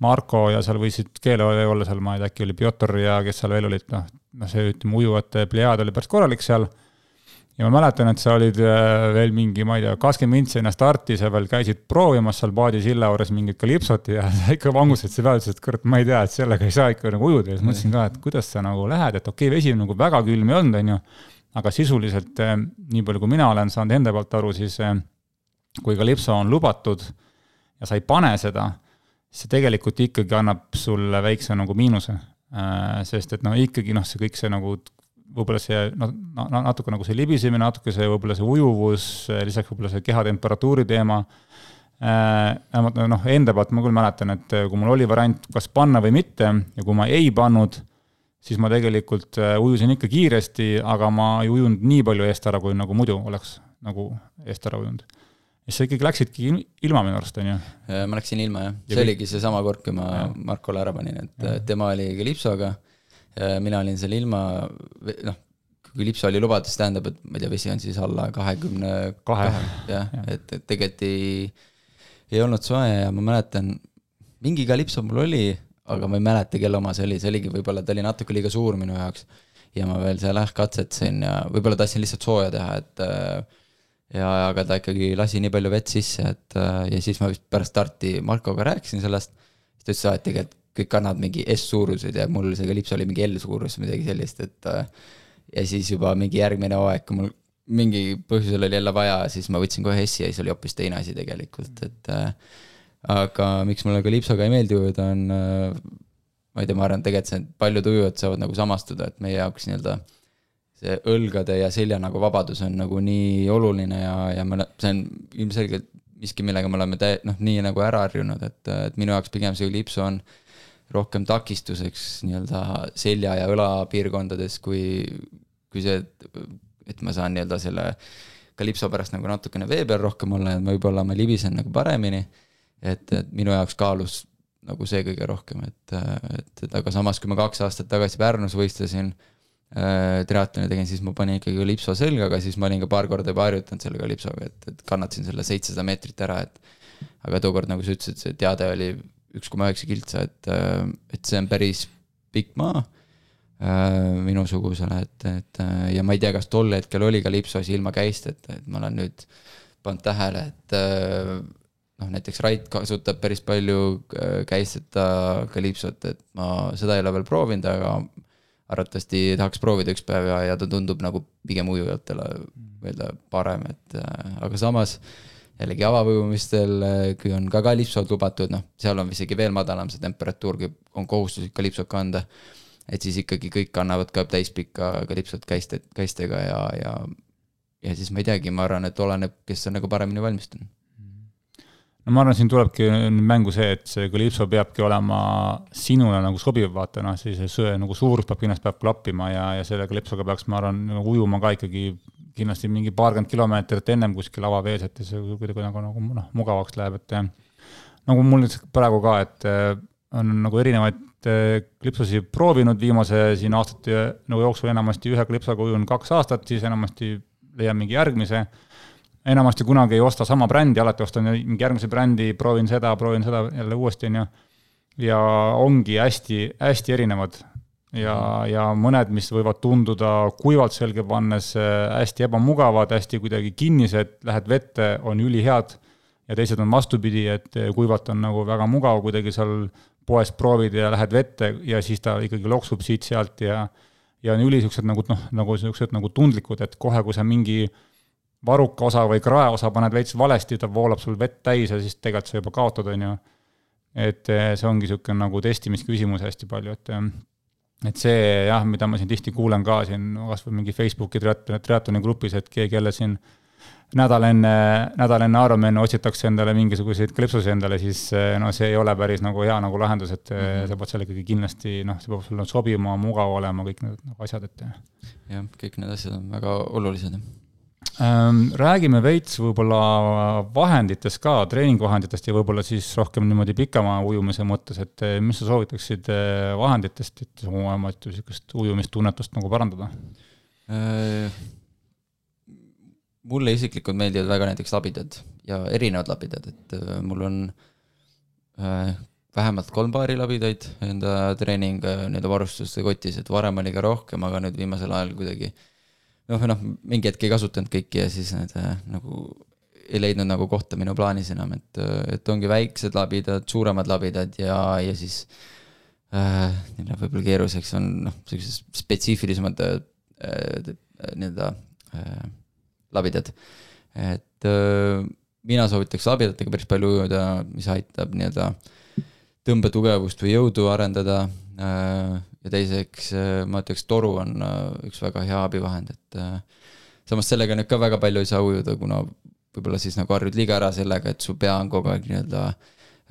Marko ja seal võisid keele olla seal, ma ei tea, äkki oli Pjotor ja kes seal veel olid, noh, noh, see ütleme, ujujate plejaad oli päris korralik seal ja ma mäletan, et sa olid äh, veel mingi, ma ei tea, kakskümmend mintsi enne starti, sa veel käisid proovimas seal paadisilla juures mingit kalipsot ja sa ikka vangustasid selle peale, ütlesid, et kurat, ma ei tea, et sellega ei saa ikka nagu ujuda ja siis mõtlesin ka, et kuidas sa nagu lähed, et okei okay,, vesi nagu väga külm ei olnud, on ju, aga sisuliselt äh, nii palju, kui mina olen saanud enda poolt aru, siis äh, kui kalipso on lubatud ja sa ei pane seda, see tegelikult ikkagi annab sulle väikse nagu miinuse. sest et no ikkagi noh, see kõik see nagu võib-olla see noh, natuke nagu see libisemine, natuke see võib-olla see ujuvus, lisaks võib-olla see kehatemperatuuri teema äh,. vähemalt noh, enda poolt ma küll mäletan, et kui mul oli variant, kas panna või mitte ja kui ma ei pannud, siis ma tegelikult äh, ujusin ikka kiiresti, aga ma ei ujunud nii palju eest ära, kui nagu muidu oleks nagu eest ära ujunud. siis sa ikkagi läksidki ilma minu arust, on ju? ma läksin ilma, jah. see ja oligi seesama kord, kui ma ja. Markole ära panin, et ja. tema oli Kalipsoga mina olin seal ilma, noh, kui lipsu oli lubatud, see tähendab, et ma ei tea, vesi on siis alla kahekümne kahe, jah ja., et, et tegelikult ei, ei olnud soe ja ma mäletan, mingi kalipso mul oli, aga ma ei mäleta, kelle oma see oli, see oligi võib-olla, ta oli natuke liiga suur minu jaoks. ja ma veel seal jah katsetasin ja võib-olla tahtsin lihtsalt sooja teha, et ja, aga ta ikkagi lasi nii palju vett sisse, et ja siis ma vist pärast starti Markoga rääkisin sellest, siis ta ütles, et tegelikult kõik kannavad mingi S-suuruseid ja mul see Calypso oli mingi L-suurus, midagi sellist, et äh, ja siis juba mingi järgmine hooaeg, kui mul mingi põhjusel oli jälle vaja, siis ma võtsin kohe S-i ja siis oli hoopis teine asi tegelikult, et äh, aga miks mulle Calypsoga ei meeldi ujuda, on äh, ma ei tea, ma arvan, tegelikult see, paljud ujujad saavad nagu samastuda, et meie jaoks nii-öelda see õlgade ja selja nagu vabadus on nagu nii oluline ja, ja me, see on ilmselgelt miski, millega me oleme täi-, noh, nii nagu ära harjunud, et, et minu jaoks pigem see Calypso on äh, rohkem takistuseks nii-öelda selja ja õla piirkondades, kui, kui see, et, et ma saan nii-öelda selle kalipso pärast nagu natukene vee peal rohkem olla ja võib-olla ma libisen nagu paremini. et, et minu jaoks kaalus nagu see kõige rohkem, et, et, et aga samas, kui ma kaks aastat tagasi Pärnus võistlesin äh,, triatloni tegin, siis ma panin ikkagi kalipso selga, aga siis ma olin ka paar korda juba harjutanud selle kalipsoga, et, et kannatasin selle seitsesada meetrit ära, et aga tookord, nagu sa ütlesid, see teade oli üks koma üheksa kiltsa, et, äh, et see on päris pikk maa äh, minusugusele, et, et äh, ja ma ei tea, kas tol hetkel oli ka lipsos ilma käisteta, et ma olen nüüd pannud tähele, et noh, näiteks Rait kasutab päris palju käisteta kalipsot, et ma seda ei ole veel proovinud, aga arvatavasti tahaks proovida üks päev ja, ja ta tundub nagu pigem ujujatele nii-öelda parem, et aga samas äh, jällegi avavõimumistel, kui on ka kalipsod lubatud, noh, seal on isegi veel madalam see temperatuur, kui on kohustuslik kalipsot kanda. et siis ikkagi kõik kannavad ka täispikka kalipsot käiste, käistega ja, ja, ja siis ma ei teagi, ma arvan, et oleneb, kes on nagu paremini valmistunud no ma arvan, siin tulebki mängu see, et see kalipso peabki olema sinule nagu sobiv, vaata noh, siis see nagu suurus peab kindlasti peab klappima ja, ja selle kalipsoga peaks, ma arvan, nagu ujuma ka ikkagi kindlasti mingi paarkümmend kilomeetrit ennem kuskil avavees, et see kuidagi nagu, nagu noh, mugavaks läheb, et nagu mul nüüd praegu ka, et äh, on nagu erinevaid äh, klipsusi proovinud viimase siin aastate nagu jooksul enamasti ühe klipsaga ujun kaks aastat, siis enamasti leian mingi järgmise. enamasti kunagi ei osta sama brändi, alati ostan mingi järgmise brändi, proovin seda, proovin seda jälle uuesti, on ju. ja ongi hästi, hästi erinevad ja, ja mõned, mis võivad tunduda kuivalt selga pannes äh, hästi ebamugavad, hästi kuidagi kinnised, lähed vette, on ülihead, ja teised on vastupidi, et äh, kuivalt on nagu väga mugav kuidagi seal poes proovid ja lähed vette ja siis ta ikkagi loksub siit-sealt ja ja on üli niisugused nagu noh, nagu niisugused nagu tundlikud, et kohe, kui sa mingi varuka osa või krae osa paned veits valesti, ta voolab sul vett täis ja siis tegelikult sa juba kaotad, on ju. et äh, see ongi niisugune nagu testimisküsimus hästi palju, et et see jah, mida ma siin tihti kuulen ka siin kas või mingi Facebooki triatloni grupis, et keegi jälle siin nädal enne, nädal enne Ironmani otsitakse endale mingisuguseid kleepsusi endale, siis no see ei ole päris nagu hea nagu lahendus, et mm -hmm. sa pead selle ikkagi kindlasti noh, see peab sulle sobima, mugav olema, kõik need nagu asjad, et. jah, kõik need asjad on väga olulised. Ähm, räägime veits võib-olla vahenditest ka, treeningvahenditest ja võib-olla siis rohkem niimoodi pikema ujumise mõttes, et eh, mis sa soovitaksid eh, vahenditest, et oma niisugust ujumistunnetust nagu parandada? Äh, mulle isiklikult meeldivad väga näiteks labidad ja erinevad labidad, et äh, mul on äh, vähemalt kolm paari labidaid enda treening nii-öelda varustuste kotis, et varem oli ka rohkem, aga nüüd viimasel ajal kuidagi äh, noh, või noh, mingi hetk ei kasutanud kõiki ja siis need äh, nagu ei leidnud nagu kohta minu plaanis enam, et, äh, et ongi väiksed labidad, suuremad labidad ja, ja siis äh, võib-olla keeruliseks on noh, sellised spetsiifilisemad äh, äh, nii-öelda äh, labidad. et äh, mina soovitaks labidatega päris palju ujuda, mis aitab nii-öelda tõmbetugevust või jõudu arendada ja teiseks äh, ma ütleks, toru on äh, üks väga hea abivahend, et äh, samas sellega nüüd ka väga palju ei saa ujuda, kuna võib-olla siis nagu harjud liiga ära sellega, et su pea on kogu aeg nii-öelda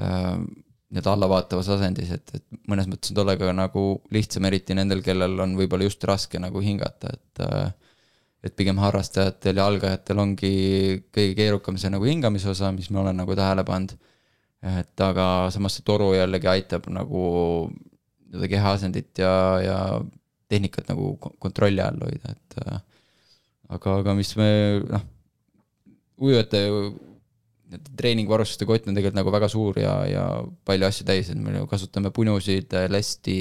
nii-öelda allavaatavas asendis, et, et mõnes mõttes on tollega nagu lihtsam, eriti nendel, kellel on võib-olla just raske nagu hingata, et et pigem harrastajatel ja algajatel ongi kõige keerukam see nagu hingamise osa, mis ma olen nagu tähele pannud. et aga samas see toru jällegi aitab nagu nii-öelda kehaasendit ja, ja tehnikat nagu kontrolli all hoida, et äh, aga, aga mis me noh, ujujate treeningvarustuste kott on tegelikult nagu väga suur ja, ja palju asju täis, et me ju kasutame punusid, lesti,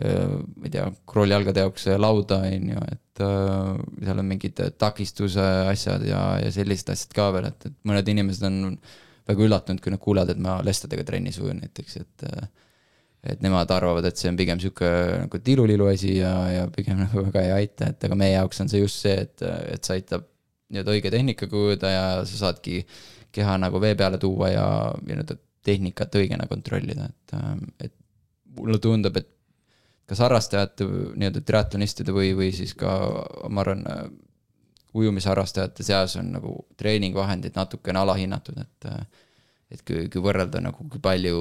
äh, ma ei tea, kroolijalgade jaoks lauda, on ju, et äh, seal on mingid takistuse asjad ja, ja sellised asjad ka veel, et, et mõned inimesed on väga üllatunud, kui nad kuulevad, et ma lestadega trennis ujun näiteks, et äh, et nemad arvavad, et see on pigem sihuke nagu tilulilu asi ja, ja pigem nagu väga ei aita, et aga meie jaoks on see just see, et, et see aitab nii-öelda õige tehnikaga ujuda ja sa saadki keha nagu vee peale tuua ja, ja nii-öelda tehnikat õigena kontrollida, et, et mulle tundub, et kas harrastajate, nii-öelda triatlonistide või, või siis ka ma arvan, ujumisharrastajate seas on nagu treeningvahendid natukene alahinnatud, et et kui, kui võrrelda nagu, kui palju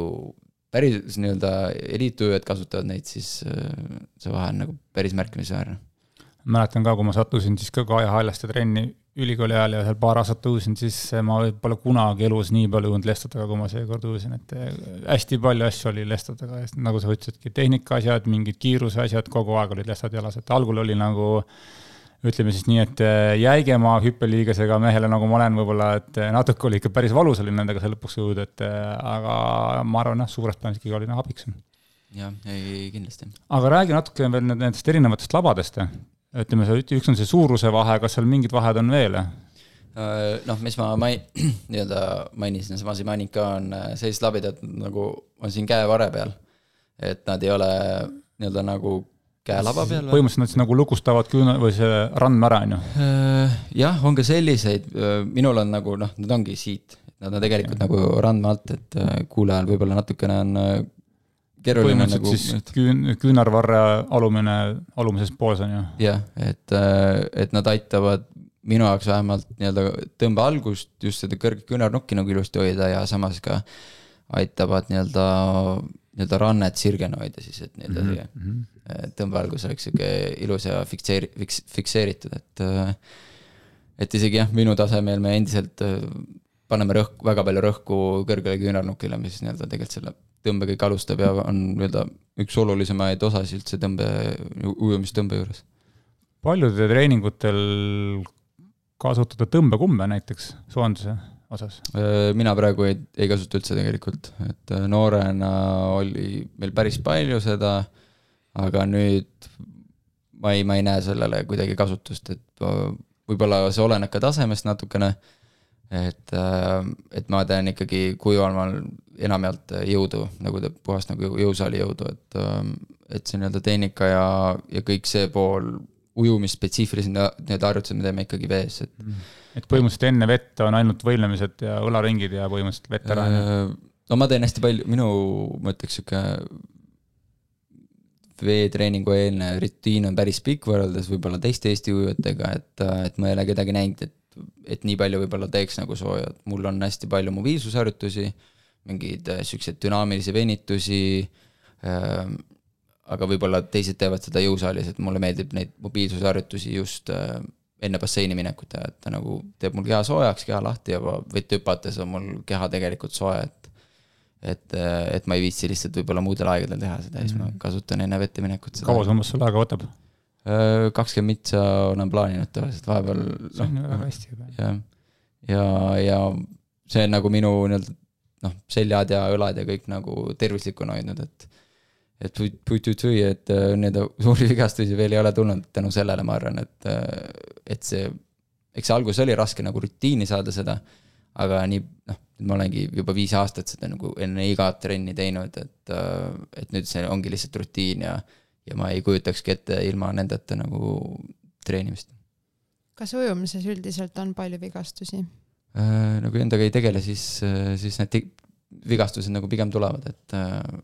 päris nii-öelda eliitujujad kasutavad neid, siis äh, see vahe on nagu päris märkimisväärne. mäletan ka, kui ma sattusin siis ka Kaia Hallaste trenni ülikooli ajal ja seal paar aastat ujusin, siis ma pole kunagi elus nii palju ujunud lestadega, kui ma seekord ujusin, et äh, hästi palju asju oli lestadega, nagu sa ütlesidki, tehnika asjad, mingid kiiruse asjad, kogu aeg olid lestad jalas, et algul oli nagu äh, ütleme siis nii, et äh, jäigema hüppeliigesega mehele, nagu ma olen, võib-olla, et äh, natuke oli ikka päris valus oli nendega seal lõpuks jõuda, et äh, aga ma arvan, jah, suures plaanis ikkagi oli abiks. jah, ei kindlasti. aga räägi natuke veel nendest erinevatest labadest. ütleme, üks on see suuruse vahe, kas seal mingid vahed on veel? noh, mis ma mai-, nii-öelda mainisin, samas ei maininud ka, on sellised labidad nagu on siin käevare peal. et nad ei ole nii-öelda nagu käelaba peal või? põhimõtteliselt nad siis nagu lukustavad küüna- või see randme ära, on ju? Äh, jah, on ka selliseid, äh, minul on nagu noh, nad ongi siit, nad on tegelikult ja. nagu randme alt, et äh, kuulajal võib-olla natukene on keeruline nagu. siis küün-, küünarvarre alumine, alumises pooles on ju? jah, et, et nad aitavad minu jaoks vähemalt nii-öelda tõmbe algust just seda kõrget küünarnukki nagu ilusti hoida ja samas ka aitavad nii-öelda, nii-öelda rannet sirgena hoida siis, et nii-öelda mm -hmm tõmbealgus oleks sihuke ilus ja fikseeri-, fiks-, fikseeritud, et et isegi jah, minu tasemel me endiselt paneme rõhku, väga palju rõhku kõrgele küünarnukile, mis nii-öelda tegelikult selle tõmbe kõik alustab ja on nii-öelda üks olulisemaid osasid üldse tõmbe, ujumistõmbe juures. paljude treeningutel kasutada tõmbekumme näiteks soojenduse osas? mina praegu ei, ei kasuta üldse tegelikult, et noorena oli meil päris palju seda aga nüüd ma ei, ma ei näe sellele kuidagi kasutust, et võib-olla see oleneb ka tasemest natukene, et, äh, et ma teen ikkagi kuivamal enamjaolt jõudu, nagu ta puhast nagu jõusaali jõudu, et, äh, et see nii-öelda tehnika ja, ja kõik see pool, ujumisspetsiifilised need harjutused me teeme ikkagi vees, et mm. et põhimõtteliselt enne vett on ainult võimlemised ja õlaringid ja põhimõtteliselt vett ära? Äh, no ma teen hästi palju, minu, ma ütleks sihuke veetreeningu eelne rutiin on päris pikk võrreldes võib-olla teiste Eesti ujujatega, et, et ma ei ole kedagi näinud, et, et nii palju võib-olla teeks nagu sooja, et mul on hästi palju mobiilsusharjutusi, mingeid äh, siukseid dünaamilisi venitusi äh,, aga võib-olla teised teevad seda jõusaalis, et mulle meeldib neid mobiilsusharjutusi just äh, enne basseini minekut ja et ta nagu teeb mul keha soojaks, keha lahti ja vett hüpates on mul keha tegelikult soe, et et, et ma ei viitsi lihtsalt võib-olla muudel aegadel teha seda ja siis ma Mhm. kasutan enne vette minekut seda. kaua see umbes sul aega võtab? kakskümmend mitsa olen plaaninud tavaliselt, vahepeal see on ju väga noh, hästi juba. jah, ja, ja see on nagu minu nii-öelda noh, seljad ja õlad ja kõik nagu tervislikuna hoidnud, et et put-put-tui, et äh, nii-öelda suuri vigastusi veel ei ole tulnud tänu sellele, ma arvan, et, äh, et see, eks see alguses oli raske nagu rutiini saada seda, aga nii, noh, ma olengi juba viis aastat seda nagu enne igat trenni teinud, et, äh, et nüüd see ongi lihtsalt rutiin ja, ja ma ei kujutakski ette ilma nendeta nagu treenimist. kas ujumises üldiselt on palju vigastusi? Äh, nagu endaga ei tegele, siis, siis need vigastused nagu pigem tulevad, et,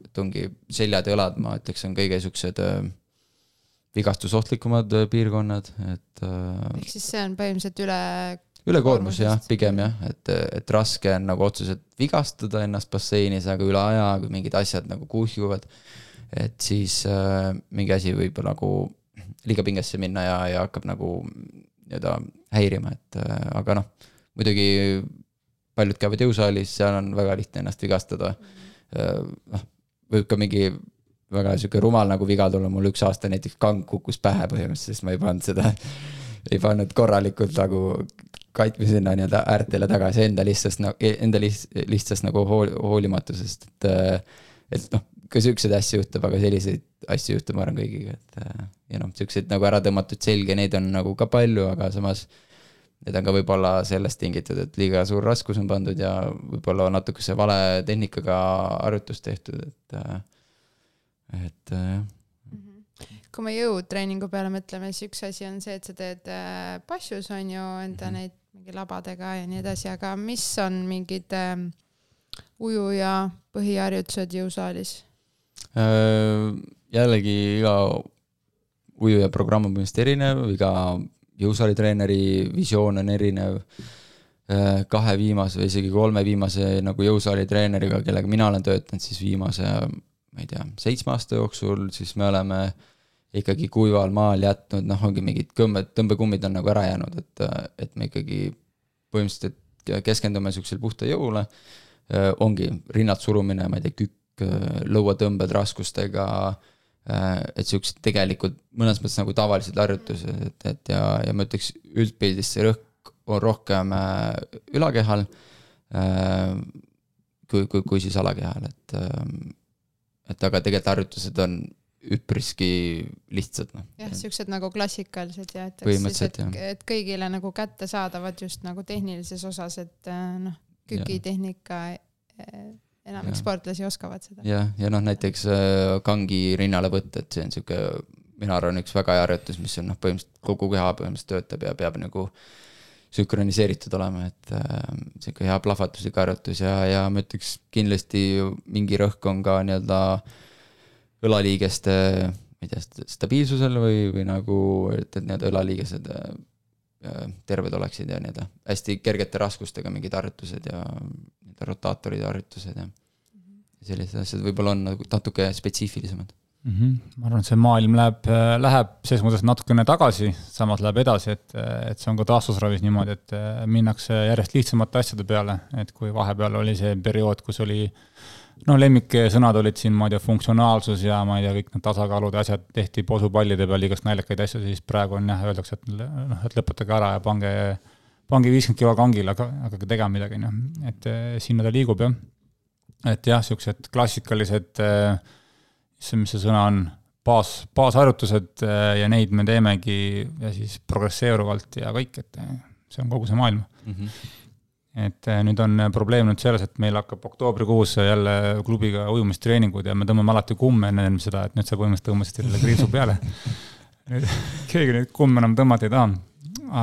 et ongi seljad ja õlad, ma ütleks, on kõige siuksed äh, vigastusohtlikumad äh, piirkonnad, et äh, ehk siis see on põhimõtteliselt üle ülekoormus jah, pigem jah, et, et raske on nagu otseselt vigastada ennast basseinis, aga üle aja, kui mingid asjad nagu kuhjuvad, et siis äh, mingi asi võib nagu liiga pingesse minna ja, ja hakkab nagu nii-öelda häirima, et äh, aga noh, muidugi paljud käivad jõusaalis, seal on väga lihtne ennast vigastada. Äh, noh, võib ka mingi väga sihuke rumal nagu viga tulla, mul üks aasta näiteks kang kukkus pähe põhimõtteliselt, sest ma ei pannud seda, ei pannud korralikult nagu kaitmi sinna nii-öelda äärtele tagasi enda lihtsast nagu, enda lihts-, lihtsast nagu hool-, hoolimatusest, et et noh, ka siukseid asju juhtub, aga selliseid asju juhtub, ma arvan, kõigiga, et ja noh, siukseid nagu ära tõmmatud selge, neid on nagu ka palju, aga samas need on ka võib-olla sellest tingitud, et liiga suur raskus on pandud ja võib-olla natukese vale tehnikaga harjutust tehtud, et et jah. kui me jõutreeningu peale mõtleme, siis üks asi on see, et sa teed äh, passus on ju enda Mhm. neid mingi labadega ja nii edasi, aga mis on mingid äh, ujuja põhiharjutused jõusaalis? Äh, jällegi iga ujuja programm on põhimõtteliselt erinev, iga jõusaalitreeneri visioon on erinev. Äh, kahe viimase või isegi kolme viimase nagu jõusaalitreeneriga, kellega mina olen töötanud, siis viimase, ma ei tea, seitsme aasta jooksul, siis me oleme ikkagi kuival maal jätnud, noh, ongi mingid kõmmed, tõmbekummid on nagu ära jäänud, et, et me ikkagi põhimõtteliselt keskendume niisugusele puhta jõule. ongi rinnalt surumine, ma ei tea, kükk, lõuatõmbed raskustega, et siuksed tegelikult mõnes mõttes nagu tavalised harjutused, et, et ja, ja ma ütleks üldpildis see rõhk on rohkem ülakehal kui, kui, kui siis alakehal, et et aga tegelikult harjutused on üpriski lihtsad, noh. jah, siuksed nagu klassikalised ja et, et, et kõigile nagu kättesaadavad just nagu tehnilises osas, et äh, noh, kükitehnika äh, enamik Jah. sportlasi oskavad seda. jah, ja noh, näiteks äh, kangi rinnale võtta, et see on sihuke, mina arvan, üks väga hea harjutus, mis on noh, põhimõtteliselt kogu keha põhimõtteliselt töötab ja peab nagu sünkroniseeritud olema, et äh, sihuke hea plahvatuslik harjutus ja, ja ma ütleks kindlasti mingi rõhk on ka nii-öelda õlaliigeste, ma ei tea, stabiilsusel või, või nagu, et, et nii-öelda õlaliigesed äh, terved oleksid ja nii-öelda hästi kergete raskustega mingid harjutused ja nii-öelda rotaatorid harjutused ja sellised asjad võib-olla on nagu natuke spetsiifilisemad mm. -hmm. ma arvan, et see maailm läheb, läheb selles mõttes natukene tagasi, samas läheb edasi, et, et see on ka taastusravis niimoodi, et äh, minnakse järjest lihtsamate asjade peale, et kui vahepeal oli see periood, kus oli noh, lemmiksõnad olid siin, ma ei tea, funktsionaalsus ja ma ei tea, kõik need tasakaalud ja asjad tehti posupallide peal igast naljakaid asju, siis praegu on jah, öeldakse, et noh, et lõpetage ära ja pange, pange viiskümmend kilo kangile, aga hakake tegema midagi, noh, et eh, sinna ta liigub jah. et jah, niisugused klassikalised äh, issand, mis see sõna on, baas, baasharjutused äh, ja neid me teemegi ja siis progresseeruvalt ja kõik, et see on kogu see maailm mm. -hmm. Et äh, nüüd on probleem nüüd selles, et meil hakkab oktoobrikuus jälle klubiga ujumistreeningud ja me tõmbame alati kumme enne seda, et nüüd sa põhimõtteliselt tõmbasid sellele kriipsu peale. nüüd keegi neid kumme enam tõmmata ei taha.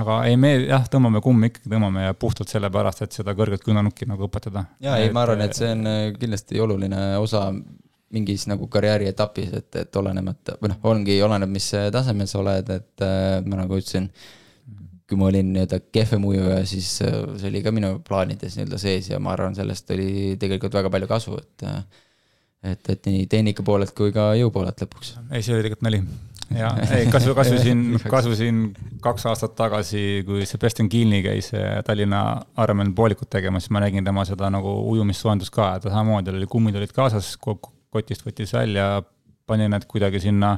aga ei, me jah, tõmbame kumme ikkagi tõmbame ja puhtalt sellepärast, et seda kõrget kõnanukki nagu õpetada. ja ei, ma arvan, et see on kindlasti oluline osa mingis nagu karjääri etapis, et, et olenemata, või noh, ongi, oleneb, mis tasemel sa oled, et äh, ma nagu ütlesin, kui ma olin nii-öelda kehvem ujuja, siis äh, see oli ka minu plaanides nii-öelda sees ja ma arvan, sellest oli tegelikult väga palju kasu, et äh, et, et nii tehnika poolelt kui ka jõu poolelt lõpuks. ei, see oli tegelikult nali. jah, ei siin, kasvõi siin kaks aastat tagasi, kui Sebastian Kielni käis eh, Tallinna Ironman poolikut tegemas, siis ma nägin tema seda nagu ujumissoojendust ka, et samamoodi oli, kummid olid kaasas, kotist võttis välja, pani need kuidagi sinna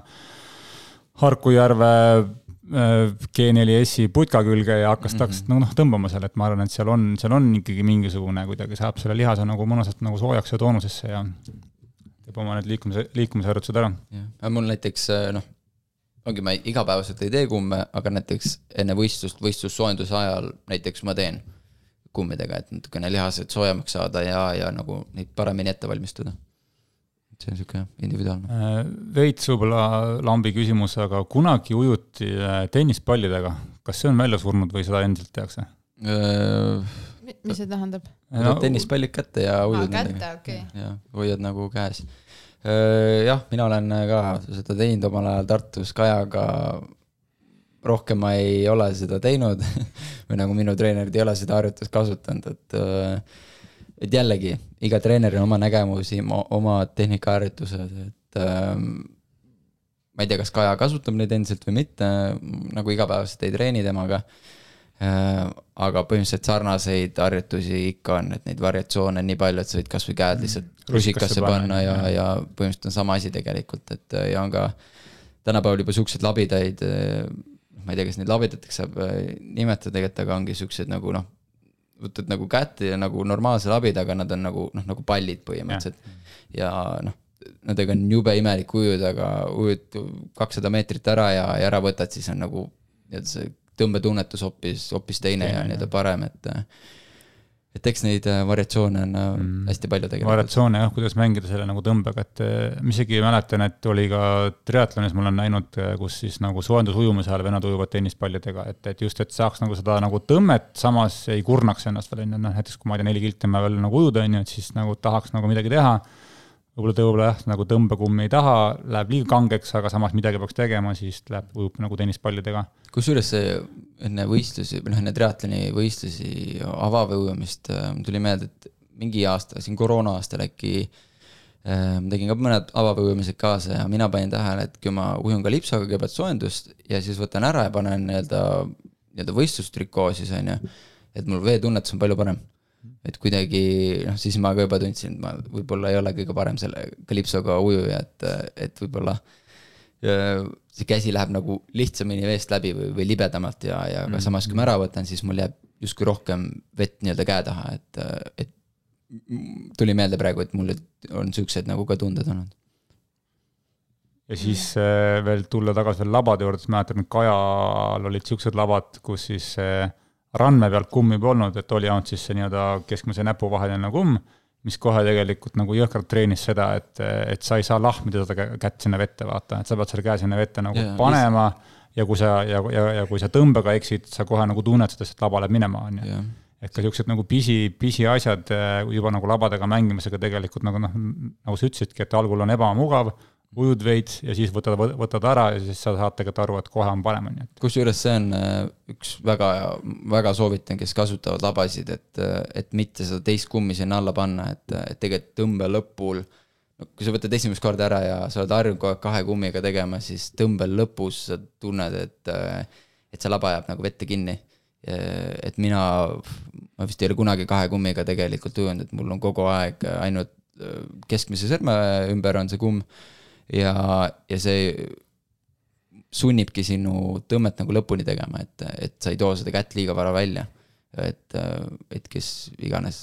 Harku järve äh, G4S-i putka külge ja hakkas mm -hmm. noh, tõmbama seal, et ma arvan, et seal on, seal on ikkagi mingisugune kuidagi saab selle lihase nagu mõnusalt nagu soojaks ja toonusesse ja teeb oma need liikumise, liikumisharjutused ära. mul näiteks noh, ongi, ma igapäevaselt ei tee kumme, aga näiteks enne võistlust, võistlussoojenduse ajal näiteks ma teen kummidega, et natukene lihased soojemaks saada ja, ja nagu neid paremini ette valmistada. See on sihuke individuaalne. Äh, veits võib-olla lambi küsimus, aga kunagi ujuti äh, tennispallidega, kas see on välja surnud või seda endiselt tehakse? mis see tähendab? võtad tennispallid kätte ja ujud kätte, okei. ja hoiad nagu käes. jah, mina olen ka seda teinud omal ajal Tartus Kajaga. rohkem ma ei ole seda teinud või nagu minu treenerid ei ole seda harjutust kasutanud, et. Et jällegi, iga treeneril on oma nägemusi, oma tehnikaharjutused, et ähm, ma ei tea, kas Kaja kasutab neid endiselt või mitte, nagu igapäevaselt ei treeni temaga Äh, aga põhimõtteliselt sarnaseid harjutusi ikka on, et neid variatsioone on nii palju, et sa võid kasvõi käed lihtsalt Rusikasse panna, ja ja põhimõtteliselt on sama asi tegelikult, et äh, ja on ka tänapäeval juba siukseid labidaid, ma ei tea, kas neid labidateks saab äh, nimetada tegelikult, aga ongi siuksed nagu noh, võtad nagu kätte ja nagu normaalse labidaga nad on nagu noh, nagu pallid põhimõtteliselt. Ja noh, nendega on jube imelik ujuda, aga ujud kakssada meetrit ära ja, ja ära võtad, siis on nagu nii-öelda see tõmbetunnetus hoopis, hoopis teine ja nii-öelda parem, et et eks neid äh, variatsioone on mm. Mm. hästi palju tegelikult. variatsioone jah, kuidas mängida selle nagu tõmbega, et eh, ma isegi mäletan, et oli ka triatlonis, ma olen näinud, kus siis nagu soojendusujumuse ajal vennad ujuvad tennispallidega, et, et just, et saaks nagu seda nagu tõmmet, samas ei kurnaks ennast veel, on ju, noh näiteks kui ma ei tea, neli kilti on vaja veel nagu ujuda, on ju, et siis nagu tahaks nagu midagi teha võib-olla ta võib-olla jah, nagu tõmbekummi ei taha, läheb liiga kangeks, aga samas midagi peaks tegema, siis läheb, ujub nagu tennispallidega. kusjuures see enne võistlusi või noh, enne triatloni võistlusi avaveeujumist äh, tuli meelde, et mingi aasta, siin koroona aastal äkki äh, tegin ka mõned avaveeujumised kaasa ja mina panin tähele, et kui ma ujun ka lipsaga kõigepealt soojendust ja siis võtan ära ja panen nii-öelda, nii-öelda võistlustrikoo siis on ju, et mul veetunnetus on palju parem et kuidagi noh, siis ma ka juba tundsin, et ma võib-olla ei ole kõige parem selle kalipsoga ujuja, et, et võib-olla see käsi läheb nagu lihtsamini veest läbi või, või libedamalt ja, ja aga samas, kui ma ära võtan, siis mul jääb justkui rohkem vett nii-öelda käe taha, et, et tuli meelde praegu, et mul on siuksed nagu ka tunded olnud. ja siis äh, veel tulla tagasi veel labade juurde, siis mäletan, et Kajal olid siuksed labad, kus siis äh, randme pealt kummi polnud, et oli ainult siis see nii-öelda keskmise näpu vaheline kumm, mis kohe tegelikult nagu jõhkralt treenis seda, et, et sa ei saa lahmida seda kä- kätt sinna vette, vaata, et sa pead selle käe sinna vette nagu yeah, panema ja kui sa, ja, ja, ja kui sa tõmbega eksid, sa kohe nagu tunned seda, et laba läheb minema, on ju. et ka niisugused nagu pisi, pisiasjad äh, juba nagu labadega mängimisega tegelikult nagu noh, nagu sa ütlesidki, et algul on ebamugav, ujud veits ja siis võtad, võtad ära ja siis sa saad tegelikult aru, et kohe on parem, on ju, kusjuures see on äh, üks väga, väga soovitan, kes kasutavad labasid, et, et mitte seda teist kummi sinna alla panna, et, et tegelikult tõmbe lõpul, no kui sa võtad esimest korda ära ja sa oled harjunud kogu aeg kahe kummiga tegema, siis tõmbel lõpus sa tunned, et, et see laba jääb nagu vette kinni. et mina, ma vist ei ole kunagi kahe kummiga tegelikult ujunud, et mul on kogu aeg ainult äh, keskmise sõrme ümber on see kumm ja, ja see sunnibki sinu tõmmet nagu lõpuni tegema, et, et sa ei too seda kätt liiga vara välja. et, et kes iganes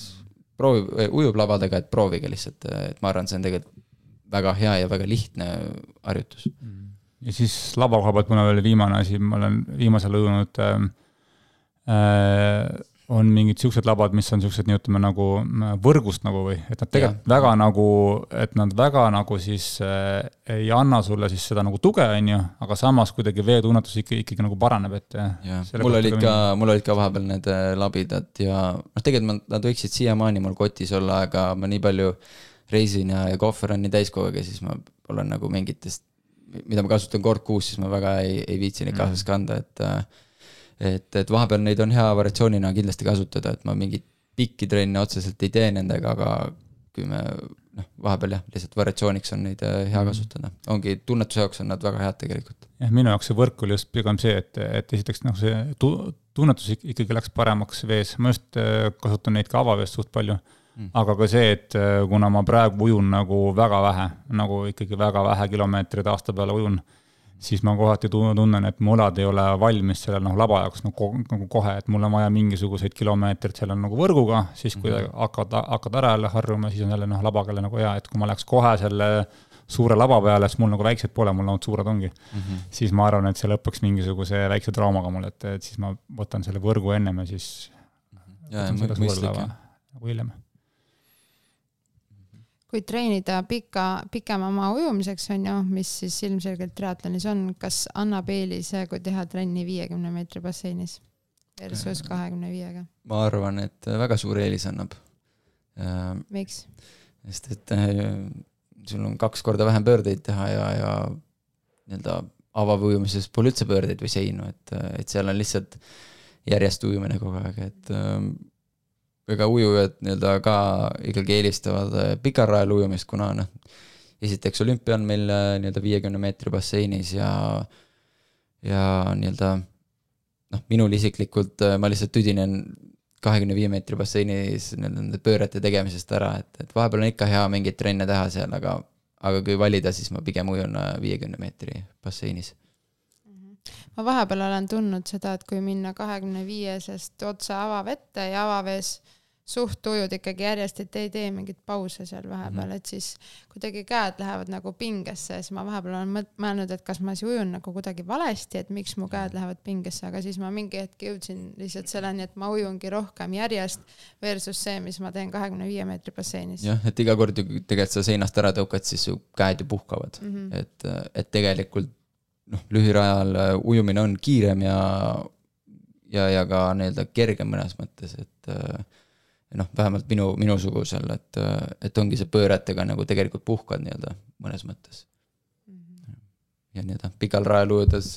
proovib, ujub labadega, et proovige lihtsalt, et ma arvan, see on tegelikult väga hea ja väga lihtne harjutus. ja siis laba koha pealt mul on veel viimane asi, ma olen viimasel ajal ujunud äh, äh, on mingid siuksed labad, mis on siuksed, ütleme nagu võrgust nagu või, et nad tegelikult Jah. väga nagu, et nad väga nagu siis äh, ei anna sulle siis seda nagu tuge, on ju, aga samas kuidagi veetunnetus ikka, ikkagi nagu paraneb, et jah, selle mul olid ka mul olid ka vahepeal need äh, labidad ja noh, tegelikult ma- nad võiksid siiamaani mul kotis olla, aga ma nii palju reisin ja, ja kohver on nii täis kogu aeg ja siis ma olen nagu mingitest, mida ma kasutan kord kuus, siis ma väga ei, ei viitsi neid kaasas kanda, et äh, et, et vahepeal neid on hea variatsioonina kindlasti kasutada, et ma mingit pikki trenne otseselt ei tee nendega, aga kui me noh, vahepeal jah, lihtsalt variatsiooniks on neid äh, hea kasutada, ongi tunnetuse jaoks on nad väga head tegelikult. jah, minu jaoks see võrk oli just pigem see, et, et esiteks noh, see tu-, tunnetus ikkagi läks paremaks vees, ma just äh, kasutan neid ka avavees suht palju. Mm.. aga ka see, et äh, kuna ma praegu ujun nagu väga vähe, nagu ikkagi väga vähe kilomeetreid aasta peale ujun mm, siis ma kohati tunnen, et mu õlad ei ole valmis selle noh, laba jaoks nagu, nagu kohe, et mul on vaja mingisuguseid kilomeetreid seal on nagu võrguga, siis kui mm -hmm. hakkad, hakkad ära jälle harjuma, siis on jälle noh, labaga jälle nagu hea, et kui ma läheks kohe selle suure laba peale, siis mul nagu väiksed pole, mul ainult suured ongi mm. -hmm. siis ma arvan, et see lõpeks mingisuguse väikse traumaga mul, et, et siis ma võtan selle võrgu ennem ja siis ja, ja mõistlik, jah. nagu hiljem kui treenida pika, pikema maa ujumiseks on ju, mis siis ilmselgelt triatlonis on, kas annab eelise, kui teha trenni viiekümne meetri basseinis versus äh, kahekümne viiega? ma arvan, et väga suur eelis annab. Äh, miks? sest et äh, sul on kaks korda vähem pöördeid teha ja, ja nii-öelda avavujumises pole üldse pöördeid või seinu, et, et seal on lihtsalt järjest ujumine kogu aeg, et ega ujujad nii-öelda ka ikkagi eelistavad äh, pikal rajal ujumist, kuna noh, esiteks olümpia on meil äh, nii-öelda viiekümne meetri basseinis ja, ja nii-öelda noh, minul isiklikult, äh, ma lihtsalt tüdinen kahekümne viie meetri basseinis nende pöörete tegemisest ära, et, et vahepeal on ikka hea mingeid trenne teha seal, aga, aga kui valida, siis ma pigem ujun viiekümne meetri basseinis. Ma vahepeal olen tundnud seda, et kui minna kahekümne viiesest otse avavette ja avavees suht ujud ikkagi järjest, et ei tee mingeid pause seal vahepeal -hmm. et siis kuidagi käed lähevad nagu pingesse ja siis ma vahepeal olen mõelnud, et kas ma siis ujun nagu kuidagi valesti, et miks mu käed lähevad pingesse, aga siis ma mingi hetk jõudsin lihtsalt selleni, et ma ujungi rohkem järjest versus see, mis ma teen kahekümne viie meetri basseinis. jah, et iga kord, kui tegelikult sa seinast ära tõukad, siis su käed ju puhkavad mm, -hmm. et, et tegelikult noh, lühirajal äh, ujumine on kiirem ja, ja, ja ka nii-öelda kergem mõnes mõttes, et äh, noh, vähemalt minu, minusugusel, et, äh, et ongi see pööretega nagu tegelikult puhkad nii-öelda mõnes mõttes. -hmm. ja nii-öelda pikal rajal ujudes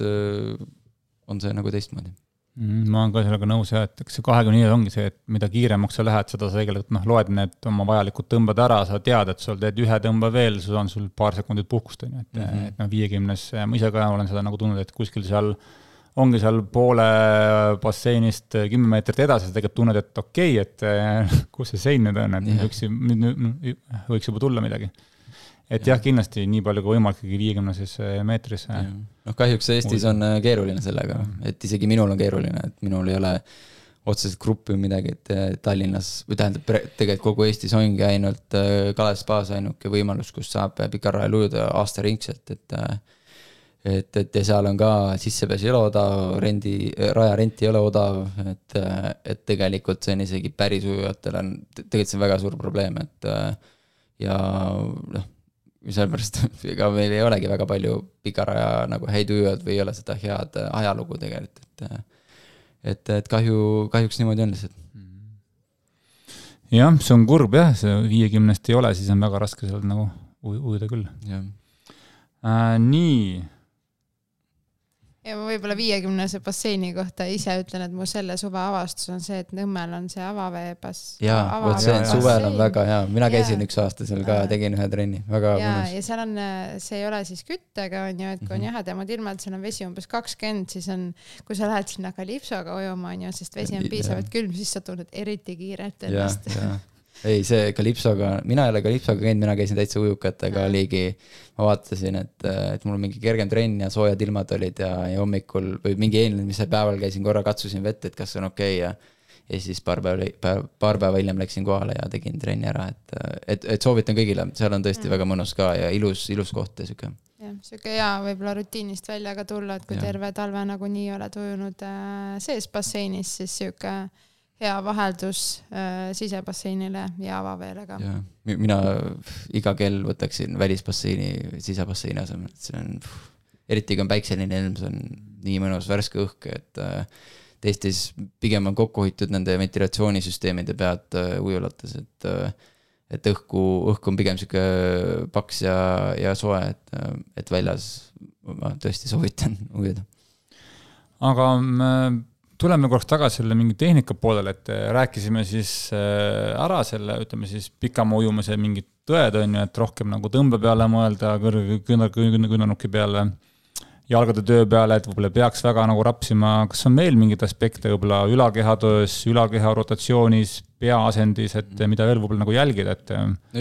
on see nagu teistmoodi Mm, ma olen ka sellega nõus jah, et eks see kahekümne viies ongi see, et mida kiiremaks sa lähed, seda sa tegelikult noh, loed need oma vajalikud tõmbad ära, sa tead, et sul teed ühe tõmbe veel, sul on sul paar sekundit puhkust, on ju, et mm, -hmm. et noh, viiekümnes, ma ise ka olen seda nagu tundnud, et kuskil seal ongi seal poole basseinist kümme meetrit edasi, sa tegelikult tunned, et okei okay,, et kus see sein nüüd on, et yeah. võiks, võiks juba tulla midagi et jah, kindlasti nii palju kui võimalik ikkagi viiekümneses meetris. noh, kahjuks Eestis on äh, keeruline sellega, et isegi minul on keeruline, et minul ei ole otseselt gruppi või midagi, et äh, Tallinnas või tähendab, tegelikult kogu Eestis ongi ainult äh, Kalev spaas ainuke võimalus, kus saab pikal rajal ujuda aastaringselt, et et, et ja seal on ka sissepääs ei ole odav, rendi, rajarent ei ole odav, et, et tegelikult see on isegi päris ujujatel on, tegelikult see on väga suur probleem, et ja noh, sellepärast ega meil ei olegi väga palju pikaraja nagu häid ujujaid või ei ole seda head ajalugu tegelikult, et et, et kahju, kahjuks niimoodi on lihtsalt. jah, see on kurb jah, see viiekümnest ei ole, siis on väga raske seal nagu ujuda küll. Äh, nii ja ma võib-olla viiekümnese basseini kohta ise ütlen, et mu selle suve avastus on see, et Nõmmel on see avaveebass. jaa, vot see on suvel on väga hea, mina käisin ja. üks aasta seal ka, tegin ühe trenni, väga ja, mõnus. ja seal on, see ei ole siis küttega on ju, et kui on mm -hmm. jahedamad ilmad, seal on vesi umbes kakskümmend, siis on, kui sa lähed sinna kalipsoga ujuma on ju, sest vesi on piisavalt külm, siis sa tunned eriti kiiret ennast ei, see Kalipsoga, mina ei ole Kalipsoga käinud, mina käisin täitsa ujukatega ligi. ma vaatasin, et, et mul mingi kergem trenn ja soojad ilmad olid ja, ja hommikul või mingi eelmisel päeval käisin korra, katsusin vett, et kas on okei okay ja. ja siis paar päeva, päev, paar päeva hiljem läksin kohale ja tegin trenni ära, et, et, et soovitan kõigile, seal on tõesti mm. väga mõnus ka ja ilus, ilus koht ja sihuke jah, sihuke hea võib-olla rutiinist välja ka tulla, et kui ja. terve talve nagunii oled ujunud äh, sees basseinis, siis sihuke äh, hea vaheldus äh, sisebasseinile ja avaveele ka. mina iga kell võtaksin välisbasseini sisebasseini asemel, et see on, eriti kui on päikseline ilm, see on nii mõnus värske õhk, et äh, teistes pigem on kokku hoitud nende ventilatsioonisüsteemide pealt äh, ujulates, et äh, et õhku, õhk on pigem sihuke paks ja, ja soe, et, äh, et väljas ma tõesti soovitan ujuda. aga äh, tuleme korraks tagasi selle mingi tehnika poolele, et äh, rääkisime siis äh, ära selle, ütleme siis pikama ujumise mingid tõed, on ju, et rohkem nagu tõmbe peale mõelda, kõrge küünar, küünarnuki peale, jalgade töö peale, et võib-olla peaks väga nagu rapsima, kas on veel mingeid aspekte võib-olla ülakehatöös, ülakeha rotatsioonis, peaasendis, et mida veel võib-olla nagu jälgida, et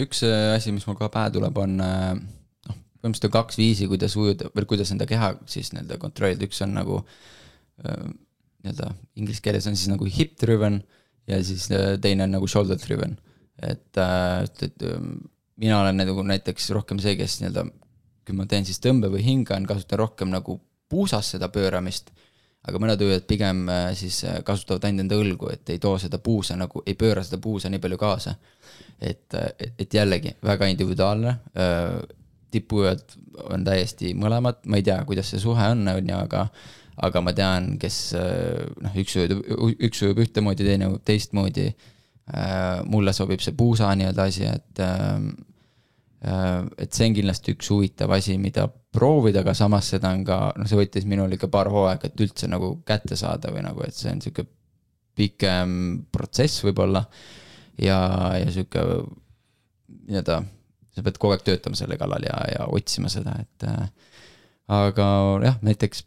üks asi, mis mul kohe pähe tuleb, on noh, põhimõtteliselt on kaks viisi, kuidas ujuda või kuidas enda keha siis nii-öelda kontrollida, üks on nagu nii-öelda inglise keeles on siis nagu hip driven ja siis äh, teine on nagu shoulder driven. et, äh, et, et ähm, mina olen nagu näiteks rohkem see, kes nii-öelda, kui ma teen siis tõmbe või hingan, kasutan rohkem nagu puusas seda pööramist, aga mõned ujujad pigem äh, siis kasutavad ainult enda õlgu, et ei too seda puusa nagu, ei pööra seda puusa nii palju kaasa. et, et jällegi väga individuaalne, tippujujad on täiesti mõlemad, ma ei tea, kuidas see suhe on, on ju, aga aga ma tean, kes äh, noh, üks ujub, üks ujub ühtemoodi, teine ujub teistmoodi. Äh, mulle sobib see puusa nii-öelda asi, et äh, et see on kindlasti üks huvitav asi, mida proovida, aga samas seda on ka, noh, see võttis minul ikka paar hooaega, et üldse nagu kätte saada või nagu, et see on sihuke pikem protsess võib-olla. ja, ja sihuke nii-öelda, sa pead kogu aeg töötama selle kallal ja, ja otsima seda, et aga jah, näiteks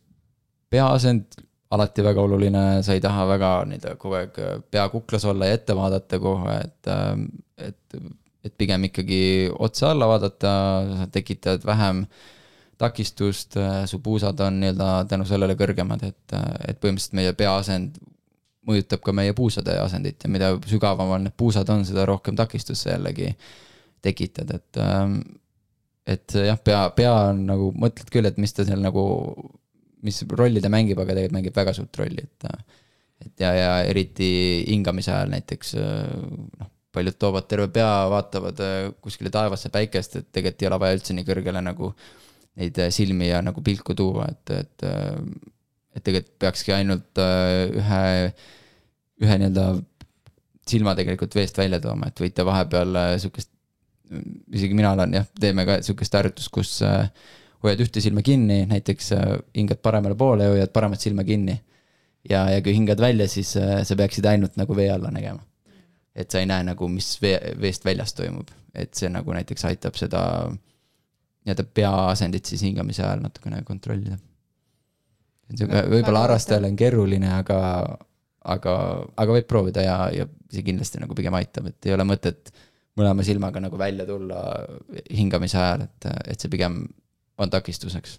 peaasend alati väga oluline, sa ei taha väga nii-öelda kogu aeg pea kuklas olla ja ette vaadata kohe, et, ähm, et, et pigem ikkagi otse alla vaadata, tekitad vähem takistust, su puusad on nii-öelda tänu sellele kõrgemad, et, et põhimõtteliselt meie peaasend mõjutab ka meie puusade asendit ja mida sügavamal need puusad on, seda rohkem takistust sa jällegi tekitad, et ähm, et jah, pea, pea on nagu, mõtled küll, et mis ta seal nagu mis rolli ta mängib, aga tegelikult mängib väga suurt rolli, et et ja, ja eriti hingamise ajal näiteks noh, paljud toovad terve pea, vaatavad kuskile taevasse päikest, et tegelikult ei ole vaja üldse nii kõrgele nagu neid silmi ja nagu pilku tuua, et, et et tegelikult peakski ainult ühe, ühe nii-öelda silma tegelikult veest välja tooma, et võite vahepeal sihukest, isegi mina olen jah, teeme ka sihukest harjutust, kus äh, hoiad ühte silma kinni, näiteks äh, hingad paremale poole ja hoiad paremat silma kinni. ja, ja kui hingad välja, siis äh, sa peaksid ainult nagu vee alla nägema. et sa ei näe nagu, mis vee, veest väljas toimub, et see nagu näiteks aitab seda nii-öelda peaasendit siis hingamise ajal natukene kontrollida. sihuke võib-olla harrastajale on keeruline, aga, aga, aga võib proovida ja, ja see kindlasti nagu pigem aitab, et ei ole mõtet mõlema silmaga nagu välja tulla hingamise ajal, et, et see pigem on takistuseks.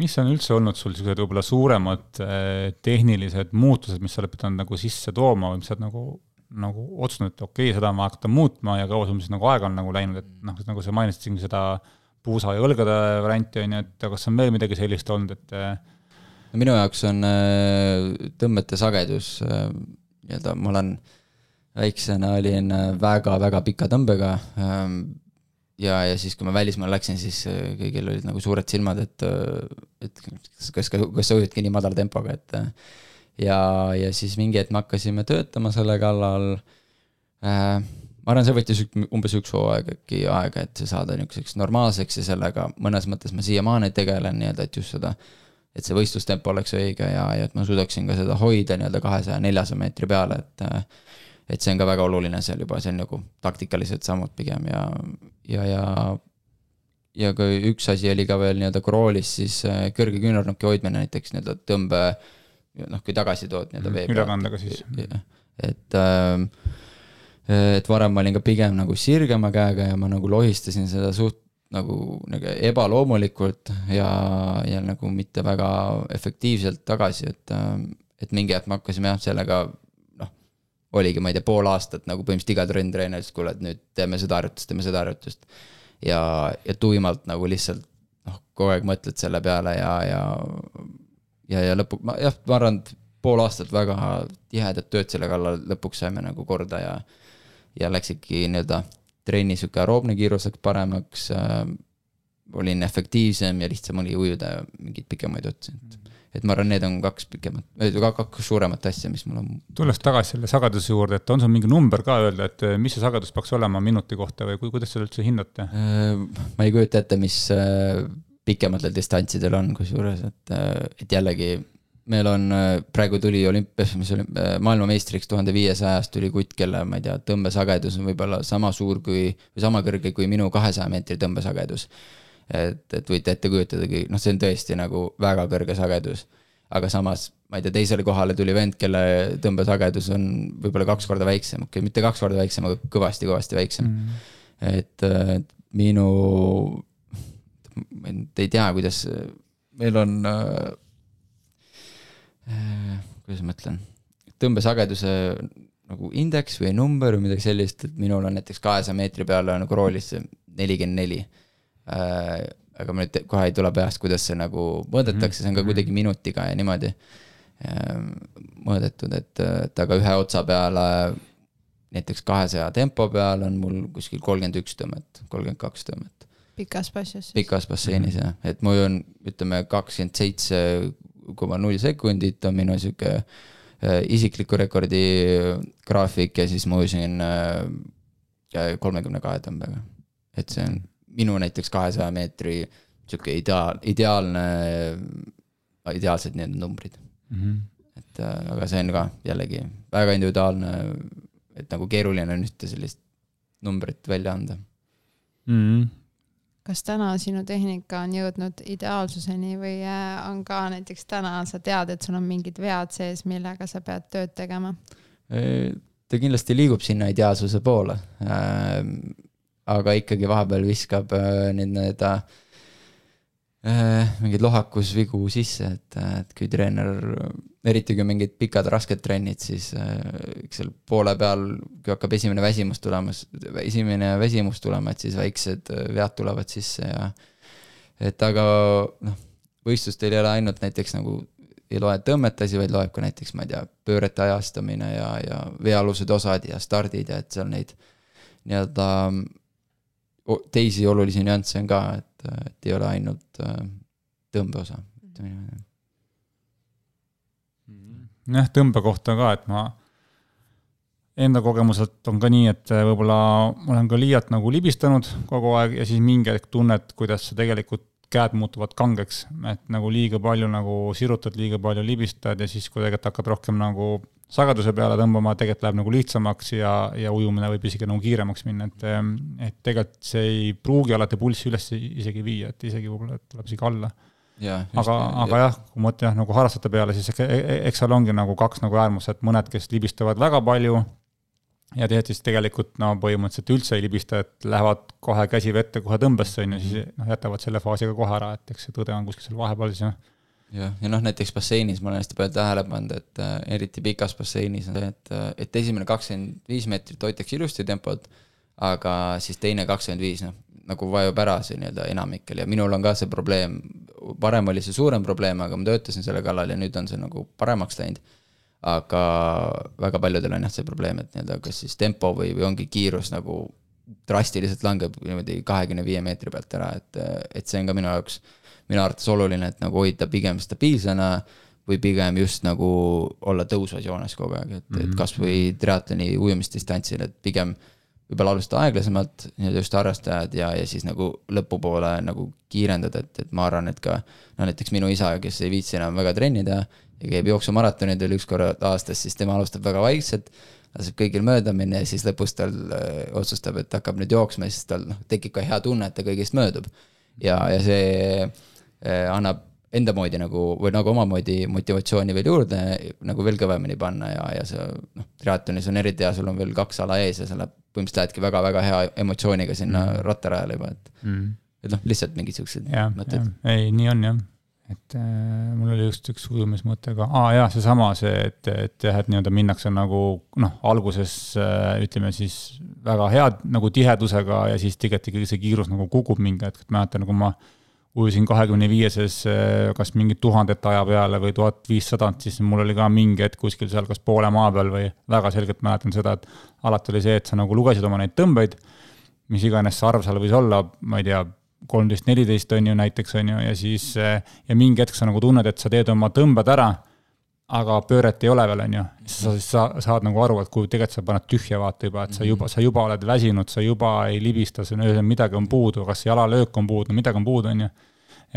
mis on üldse olnud sul niisugused võib-olla suuremad eh, tehnilised muutused, mis sa oled pidanud nagu sisse tooma või mis sa oled nagu, nagu otsustanud, et okei okay,, seda ma hakkan muutma ja kaua sul siis nagu aega on nagu läinud, et noh, nagu sa mainisid siin seda puusa ja õlgade varianti, on ju, et kas on veel midagi sellist olnud, et eh, no minu jaoks on eh, tõmmete sagedus nii-öelda, ma olen väiksena olin väga-väga pika tõmbega, ja, ja siis, kui ma välismaale läksin, siis äh, kõigil olid nagu suured silmad, et, äh, et kas, kas, kas sa ujudki nii madala tempoga, et äh, ja, ja siis mingi hetk me hakkasime töötama selle kallal äh,. ma arvan, see võttis umbes üks hooaeg äkki aega, et saada niisuguseks normaalseks ja sellega mõnes mõttes ma siiamaani tegelen nii-öelda, et just seda, et see võistlustempo oleks õige ja, ja et ma suudaksin ka seda hoida nii-öelda kahesaja, neljasaja meetri peale, et et see on ka väga oluline seal juba, see on nagu taktikalised sammud pigem ja, ja, ja ja ka üks asi oli ka veel nii-öelda kroolis siis äh, kõrge küünarnuki hoidmine näiteks nii-öelda tõmbe, noh, kui tagasi tood nii-öelda vee pealt. ülekandega siis. et, ähm, et varem ma olin ka pigem nagu sirgema käega ja ma nagu lohistasin seda suht nagu, nagu ebaloomulikult ja, ja nagu mitte väga efektiivselt tagasi, et, ähm, et mingi hetk me hakkasime jah, sellega oligi, ma ei tea, pool aastat nagu põhimõtteliselt iga trenn treener ütles, kuule, et nüüd teeme seda harjutust, teeme seda harjutust. ja, ja tuimalt nagu lihtsalt noh, kogu aeg mõtled selle peale ja, ja, ja, ja lõpuks ma jah, ma arvan, et pool aastat väga tihedat tööd selle kallal, lõpuks saime nagu korda ja, ja läks ikkagi nii-öelda trenni sihuke aeroobne kiirus läks paremaks äh,. olin efektiivsem ja lihtsam oli ujuda mingeid pikemaid otsi, et et ma arvan, need on kaks pikemat, kaks suuremat asja, mis mul on. tulles tagasi selle sageduse juurde, et on sul mingi number ka öelda, et eh, mis see sagedus peaks olema minuti kohta või kui, kuidas seda üldse hindate? Äh, ma ei kujuta ette, mis äh, pikematel distantsidel on, kusjuures, et, äh, et jällegi meil on, praegu tuli olümpias, mis oli maailmameistriks tuhande viiesajast tuli kutt, kelle, ma ei tea, tõmbesagedus on võib-olla sama suur kui, või sama kõrge kui minu kahesaja meetri tõmbesagedus. Et, et võite ette kujutadagi, noh, see on tõesti nagu väga kõrge sagedus. aga samas, ma ei tea, teisele kohale tuli vend, kelle tõmbesagedus on võib-olla kaks korda väiksem, okei mitte kaks korda väiksem, aga kõvasti-kõvasti väiksem mm. et, et minu, ma ei tea, kuidas, meil on äh, Äh, kuidas ma ütlen, tõmbesageduse nagu indeks või number või midagi sellist, et minul on näiteks kahesaja meetri peale nagu roolis nelikümmend neli. Äh, aga ma nüüd kohe ei tule peast, kuidas see nagu mõõdetakse, see on ka mhm. kuidagi minutiga ja niimoodi äh, mõõdetud, et, et aga ühe otsa peale näiteks kahesaja tempo peal on mul kuskil kolmkümmend üks tõmmet, kolmkümmend kaks tõmmet. pikas basseinis. pikas basseinis mm -hmm. jah, et mul on, ütleme, kakskümmend seitse koma null sekundit on minu sihuke äh, isikliku rekordi graafik ja siis ma ujusin äh, kolmekümne kahe tõmbega. et see on minu näiteks kahesaja meetri sihuke ideaal, ideaalne, ideaalsed need numbrid mm. -hmm. et äh, aga see on ka jällegi väga individuaalne, et nagu keeruline on ühte sellist numbrit välja anda mm. -hmm kas täna sinu tehnika on jõudnud ideaalsuseni või äh, on ka näiteks täna sa tead, et sul on mingid vead sees, millega sa pead tööd tegema? ta kindlasti liigub sinna ideaalsuse poole. Äh, aga ikkagi vahepeal viskab äh, need, need mingeid lohakusvigu sisse, et, et kui treener eriti kui mingid pikad rasked trennid, siis eks äh, seal poole peal, kui hakkab esimene väsimus tulema, esimene väsimus tulema, et siis väiksed äh, vead tulevad sisse ja et aga noh, võistlustel ei ole ainult näiteks nagu ei loe tõmmete asi, vaid loeb ka näiteks, ma ei tea, pöörete ajastamine ja, ja veealused osad ja stardid ja et seal neid nii-öelda teisi olulisi nüansse on ka, et, et ei ole ainult äh, tõmbeosa, ütleme niimoodi. Jah, tõmbe kohta ka, et ma enda kogemuselt on ka nii, et äh, võib-olla ma olen ka liialt nagu libistanud kogu aeg ja siis mingi hetk tunned, kuidas sa tegelikult käed muutuvad kangeks, et nagu liiga palju nagu sirutad, liiga palju libistad ja siis, kui tegelikult hakkad rohkem nagu sageduse peale tõmbama, tegelikult läheb nagu lihtsamaks ja, ja ujumine võib isegi nagu kiiremaks minna, et ähm, et tegelikult see ei pruugi alati pulssi üles isegi viia, et isegi võib-olla tuleb isegi alla aga, aga jah, kui mõelda jah, nagu harrastajate peale, siis eks seal ongi nagu kaks nagu äärmust, et mõned, kes libistavad väga palju ja teised siis tegelikult no põhimõtteliselt üldse ei libista, et lähevad kohe käsi vette kohe tõmbesse, on ju, siis noh, jätavad selle faasi ka kohe ära, et eks see tõde on kuskil seal vahepeal siis jah. Jah, ja noh, näiteks basseinis ma olen hästi palju tähele pannud, et äh, eriti pikas basseinis on see, et, äh, et esimene kakskümmend viis meetrit hoitakse ilusti tempot, aga siis teine kakskümmend viis, noh, nagu vajub ära see nii-öelda enamikel ja minul on ka see probleem, varem oli see suurem probleem, aga ma töötasin selle kallal ja nüüd on see nagu paremaks läinud. aga väga paljudel on jah see probleem, et nii-öelda kas siis tempo või, või ongi kiirus nagu drastiliselt langeb niimoodi kahekümne viie meetri pealt ära, et, et see on ka minu jaoks, minu arvates oluline, et nagu hoida pigem stabiilsena või pigem just nagu olla tõusvas joones kogu aeg, et mm, -hmm. et mhm. kasvõi triatloni ujumisdistantsil, et pigem võib-olla alustada aeglasemalt, nii-öelda just harrastajad ja, ja siis nagu lõpupoole nagu kiirendada, et, et ma arvan, et ka no näiteks minu isa, kes ei viitsi enam väga trenni teha ja käib jooksumaratonidel üks kord aastas, siis tema alustab väga vaikselt, laseb kõigil mööda minna ja siis lõpus tal öö, otsustab, et hakkab nüüd jooksma ja siis tal noh, tekib ka hea tunne, et ta kõigist möödub. ja, ja see annab enda moodi nagu või nagu omamoodi motivatsiooni veel juurde nagu veel kõvemini panna ja, ja see noh, triatlonis on eriti hea, sul on veel kaks ala ees ja sa läheb, põhimõtteliselt lähedki väga-väga hea emotsiooniga sinna mm. rattarajale juba, et mm. et noh, lihtsalt mingid siuksed mõtted. ei, nii on jah, et äh, mul oli just üks ujumismõte ka, aa jaa, seesama see, et, et jah, et nii-öelda minnakse nagu noh, alguses äh, ütleme siis väga hea nagu tihedusega ja siis tegelikult ikkagi see kiirus nagu kukub mingi hetk, et mäletan, kui ma ujusin kahekümne viieses eh, kas mingit tuhandet aja peale või tuhat viissadat, siis mul oli ka mingi hetk kuskil seal kas poole maa peal või väga selgelt mäletan seda, et alati oli see, et sa nagu lugesid oma neid tõmbeid, mis iganes see arv seal võis olla, ma ei tea, kolmteist, neliteist on ju näiteks, on ju, ja siis eh, ja mingi hetk sa nagu tunned, et sa teed oma tõmbed ära aga pööret ei ole veel, on ju, sa siis sa, saad nagu aru, et kui tegelikult sa paned tühja vaata juba, et sa juba, sa juba oled väsinud, sa juba ei libista, see on, midagi on puudu, kas jalalöök on puudu, midagi on puudu, on ju.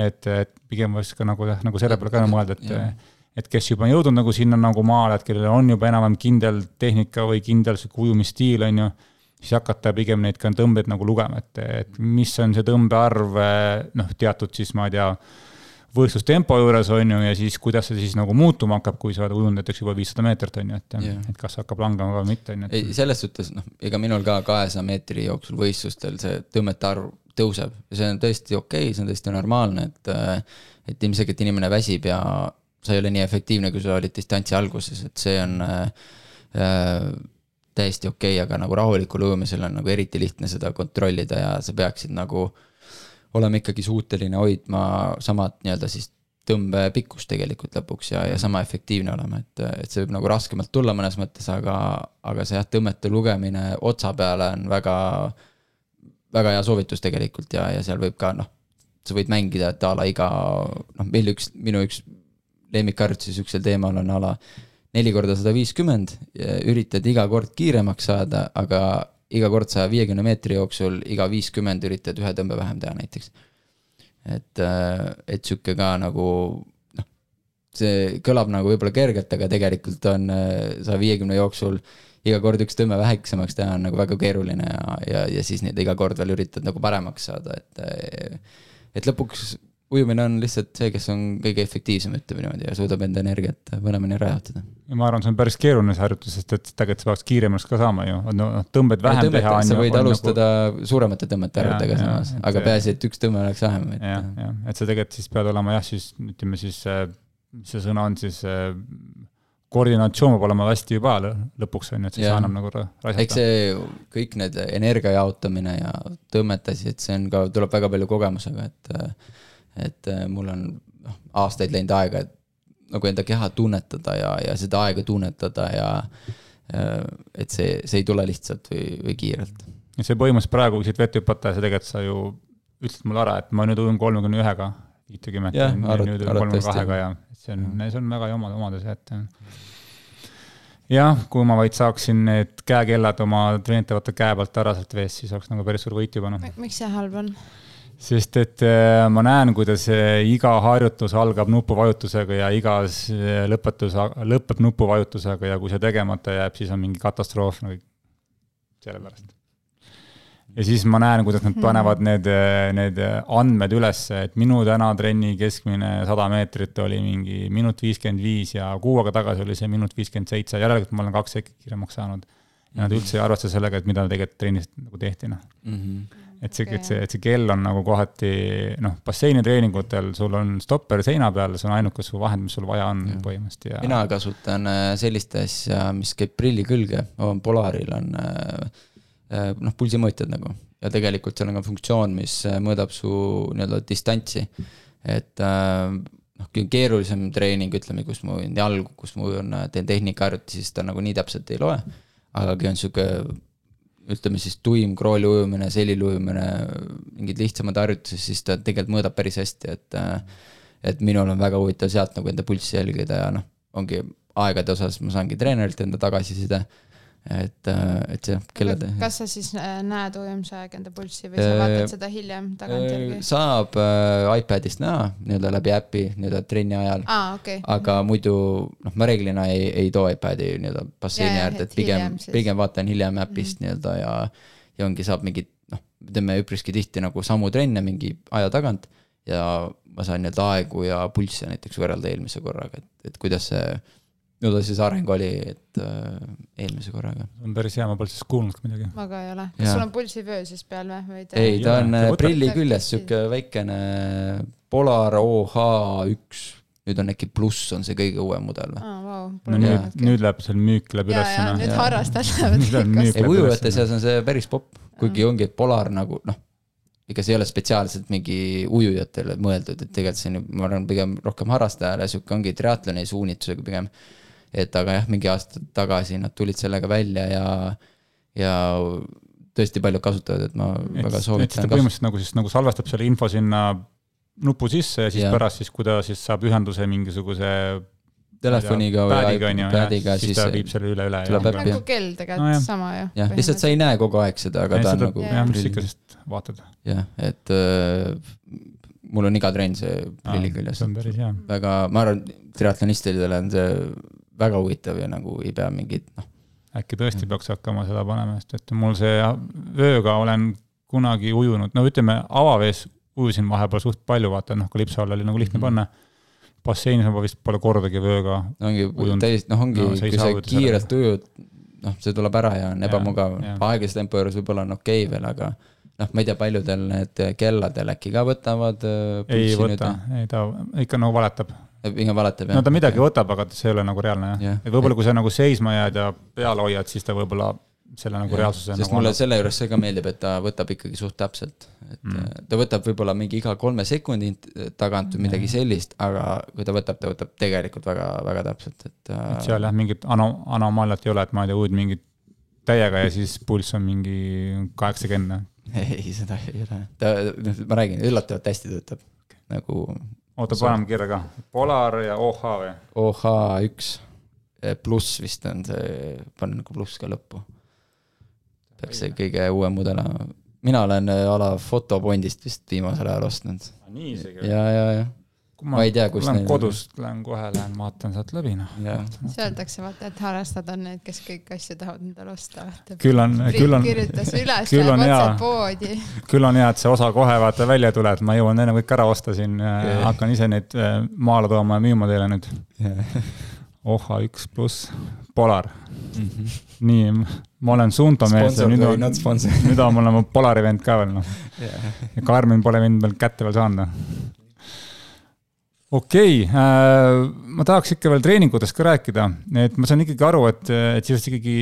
et, et pigem võiks ka nagu jah, nagu selle peale ka mõelda, et et kes juba on jõudnud nagu sinna nagu maale, et kellel on juba enam-vähem kindel tehnika või kindel sihuke ujumisstiil, on ju, siis hakata pigem neid ka tõmbeid nagu lugema, et, et mis on see tõmbearv, noh, teatud siis ma ei tea, võistlustempo juures, on ju, ja siis kuidas see siis nagu muutuma hakkab, kui sa ujunud näiteks juba viissada meetrit, on ju, et yeah., et kas hakkab langema või mitte, on ju. ei, selles suhtes, noh, ega minul ka kahesaja meetri jooksul võistlustel see tõmmete arv tõuseb ja see on tõesti okei okay,, see on tõesti normaalne, et et ilmselgelt inimene väsib ja sa ei ole nii efektiivne, kui sa olid distantsi alguses, et see on äh, täiesti okei okay,, aga nagu rahulikul ujumisel on nagu eriti lihtne seda kontrollida ja sa peaksid nagu äh, olema ikkagi suuteline hoidma samat nii-öelda siis tõmbepikkust tegelikult lõpuks ja, ja sama efektiivne olema, et, et see võib nagu raskemalt tulla mõnes mõttes, aga, aga see jah, tõmmete lugemine otsa peale on väga, väga hea soovitus tegelikult ja, ja seal võib ka noh, sa võid mängida, et a la iga, noh, meil üks, minu üks lemmikharjutusi sihukesel teemal on a la neli korda sada viiskümmend, üritad iga kord kiiremaks saada, aga iga kord saja viiekümne meetri jooksul iga viiskümmend üritad ühe tõmbe vähem teha näiteks. et, et sihuke ka nagu noh, see kõlab nagu võib-olla kergelt, aga tegelikult on saja viiekümne jooksul iga kord üks tõmme väiksemaks teha on nagu väga keeruline ja, ja, ja siis neid iga kord veel üritad nagu paremaks saada, et et lõpuks ujumine on lihtsalt see, kes on kõige efektiivsem, ütleme niimoodi, ja suudab enda energiat mõlemini rajatada. ma arvan, see on päris keeruline see harjutus, sest et tegelikult sa peaks kiiremaks ka saama ju, no noh, tõmbed vähem no, teha. sa võid alustada nagu... suuremate tõmmete arvudega samas, aga peaasi, et üks tõmme oleks vähem. jah, jah, et sa tegelikult siis pead olema jah, siis ütleme siis, mis see sõna on siis koordinatsioon peab olema hästi juba lõpuks on ju, et siis annab nagu raisata. eks see kõik need energia jaotamine ja tõmmete asi, et see on ka, tuleb väga palju kogemusega, et et äh, mul on noh, aastaid läinud aega, et nagu enda keha tunnetada ja, ja seda aega tunnetada ja äh, et see, see ei tule lihtsalt või, või kiirelt. ja see põhimõtteliselt praegu, kui siit vette hüpata, see tegelikult sa ju ütlesid mulle ära, et ma nüüd ujun kolmekümne ühega, viitekümmet nüüd ujun kolmekümne kahega ja see on, see on väga jama, omadus et jah, kui ma vaid saaksin need käekellad oma treenitavate käe pealt ära sealt veest, siis oleks nagu päris suur võit juba noh. miks see halb on? Sest et äh, ma näen, kuidas äh, iga harjutus algab nupuvajutusega ja igas äh, lõpetus lõpeb nupuvajutusega ja kui see tegemata jääb, siis on mingi katastroof nagu sellepärast. ja siis ma näen, kuidas nad panevad need, need andmed üles, et minu täna trenni keskmine sada meetrit oli mingi minut viiskümmend viis ja kuu aega tagasi oli see minut viiskümmend seitse, järelikult ma olen kaks sekki kiiremaks saanud. ja nad üldse ei arvesta sellega, et mida tegelikult trennis nagu tehti, noh mm -hmm et see, et see, et see kell on nagu kohati noh, basseinitreeningutel sul on stopper seina peal, see on ainuke su vahend, mis sul vaja on põhimõtteliselt ja. mina kasutan äh, sellist asja, mis käib prilli külge, Polaril on äh, äh, noh, pulsimõõtjad nagu ja tegelikult seal on ka funktsioon, mis mõõdab su nii-öelda distantsi. et noh, keerulisem treening, ütleme, kus ma ujun jalgu, kus ma ujun, teen tehnikaharjutusi, siis ta nagu nii täpselt ei loe. aga kui on sihuke ütleme siis tuim krooli ujumine, selili ujumine, mingid lihtsamad harjutused, siis ta tegelikult mõõdab päris hästi, et et minul on väga huvitav sealt nagu enda pulssi jälgida ja noh, ongi aegade osas ma saangi treenerilt enda tagasiside et, et see kellade. kas sa siis äh, näed ujumise aeg enda pulssi või sa vaatad seda hiljem tagantjärgi? saab äh, iPadist näha nii-öelda läbi äpi nii-öelda trenni ajal ah,. Okay. aga muidu noh, ma reeglina ei, ei too iPadi nii-öelda basseini äärde, et pigem, pigem vaatan hiljem äpist mm -hmm. nii-öelda ja, ja ongi, saab mingit noh, teeme üpriski tihti nagu samu trenne mingi aja tagant ja ma saan nii-öelda aegu ja pulsse näiteks võrrelda eelmise korraga, et, et kuidas see no ta siis areng oli, et äh, eelmise korraga. on päris hea, ma pole sellest kuulnud midagi. ma ka ei ole. kas ja. sul on pulsivöö siis peal või? ei, ta on äh, prilli küljes, sihuke väikene Polar OH1 nüüd on äkki pluss on see kõige uuem mudel või ah,? Wow, no nüüd, okay. nüüd läheb seal müük läheb üles. nüüd harrastajad lähevad. ei, ujujate seas on see päris popp, kuigi ongi, et Polar nagu noh, ega see ei ole spetsiaalselt mingi ujujatele mõeldud, et tegelikult see on, ma arvan, pigem rohkem harrastajale, sihuke ongi triatloni suunitlusega pigem et aga jah, mingi aasta tagasi nad tulid sellega välja ja, ja tõesti paljud kasutavad, et ma et, väga soovitan. põhimõtteliselt nagu siis nagu salvestab selle info sinna nupu sisse ja siis ja. pärast siis, kui ta siis saab ühenduse mingisuguse telefoniga või iPadiga, siis ta viib selle üle, üle. nagu kell tegelikult no, sama ju. jah, lihtsalt sa ei näe kogu aeg seda, aga ja, ta on nagu. jah, mis ikka, sest vaatad. jah, et äh, mul on iga trenn see prillid küljes see. on päris hea. väga, ma arvan, triatlonistidele on see väga huvitav ja nagu ei pea mingit, noh, äkki tõesti peaks hakkama seda panema, sest et mul see vööga olen kunagi ujunud, no ütleme, avavees ujusin vahepeal suht palju, vaata noh, kalipso all oli nagu lihtne Mhm. panna. basseinis ma vist pole kordagi vööga, ongi Ujunud. täiesti, noh, ongi No no,, kui sa kiirelt ujud, noh, see tuleb ära ja on ebamugav aeglase tempo juures võib-olla on okei okay veel, aga noh, ma ei tea, paljudel need kelladel äkki ka võtavad. ei võta, ei ta ikka nagu valetab. Pigem valetab no ta midagi võtab, aga see ei ole nagu reaalne jah Jah. et võib-olla kui sa nagu seisma jääd ja peale hoiad, siis ta võib-olla selle nagu reaalsuse sest nagu mulle annab. selle juures see ka meeldib, et ta võtab ikkagi suht täpselt, et Mm. mm. ta võtab võib-olla mingi iga kolme sekundi tagant või midagi sellist, aga kui ta võtab, ta võtab tegelikult väga, väga täpselt, et. et seal jah, mingit ano-, anomaaliat ei ole, et ma ei tea, ujud mingit täiega ja siis pulss on mingi kaheksakümmend. ei, seda ei ole, ta, ma räägin, üllatavalt hästi töötab, nagu oota, paneme kirja ka, Polar ja OH või? OH üks. Pluss vist on see, panen nagu pluss ka lõppu. peaks see kõige uuem mudel olema, mina olen äh, a la Fotopondist vist viimasel ajal ostnud. Nii isegi ja, ja, ja, ma ei tea, kus lähen kodust, lähen kohe, lähen vaatan sealt läbi, noh. see öeldakse vaata, et harrastajad on need, kes kõiki asju tahavad endale osta. küll on, küll on, kirjutas üles, küll on hea. küll on hea, et see osa kohe vaata välja ei tule, et ma jõuan enne kõik ära osta siin, Jah. hakkan ise neid äh, maale tooma ja müüma teile nüüd. ja OH1 pluss, Polar. Mhm. nii, ma olen Suunto mees ja nüüd on, nüüd on mul nagu Polari vend ka veel noh. ja Karmen pole mind veel kätte veel saanud. Okei okay, äh,, ma tahaks ikka veel treeningutest ka rääkida, et ma saan ikkagi aru, et, et sellest ikkagi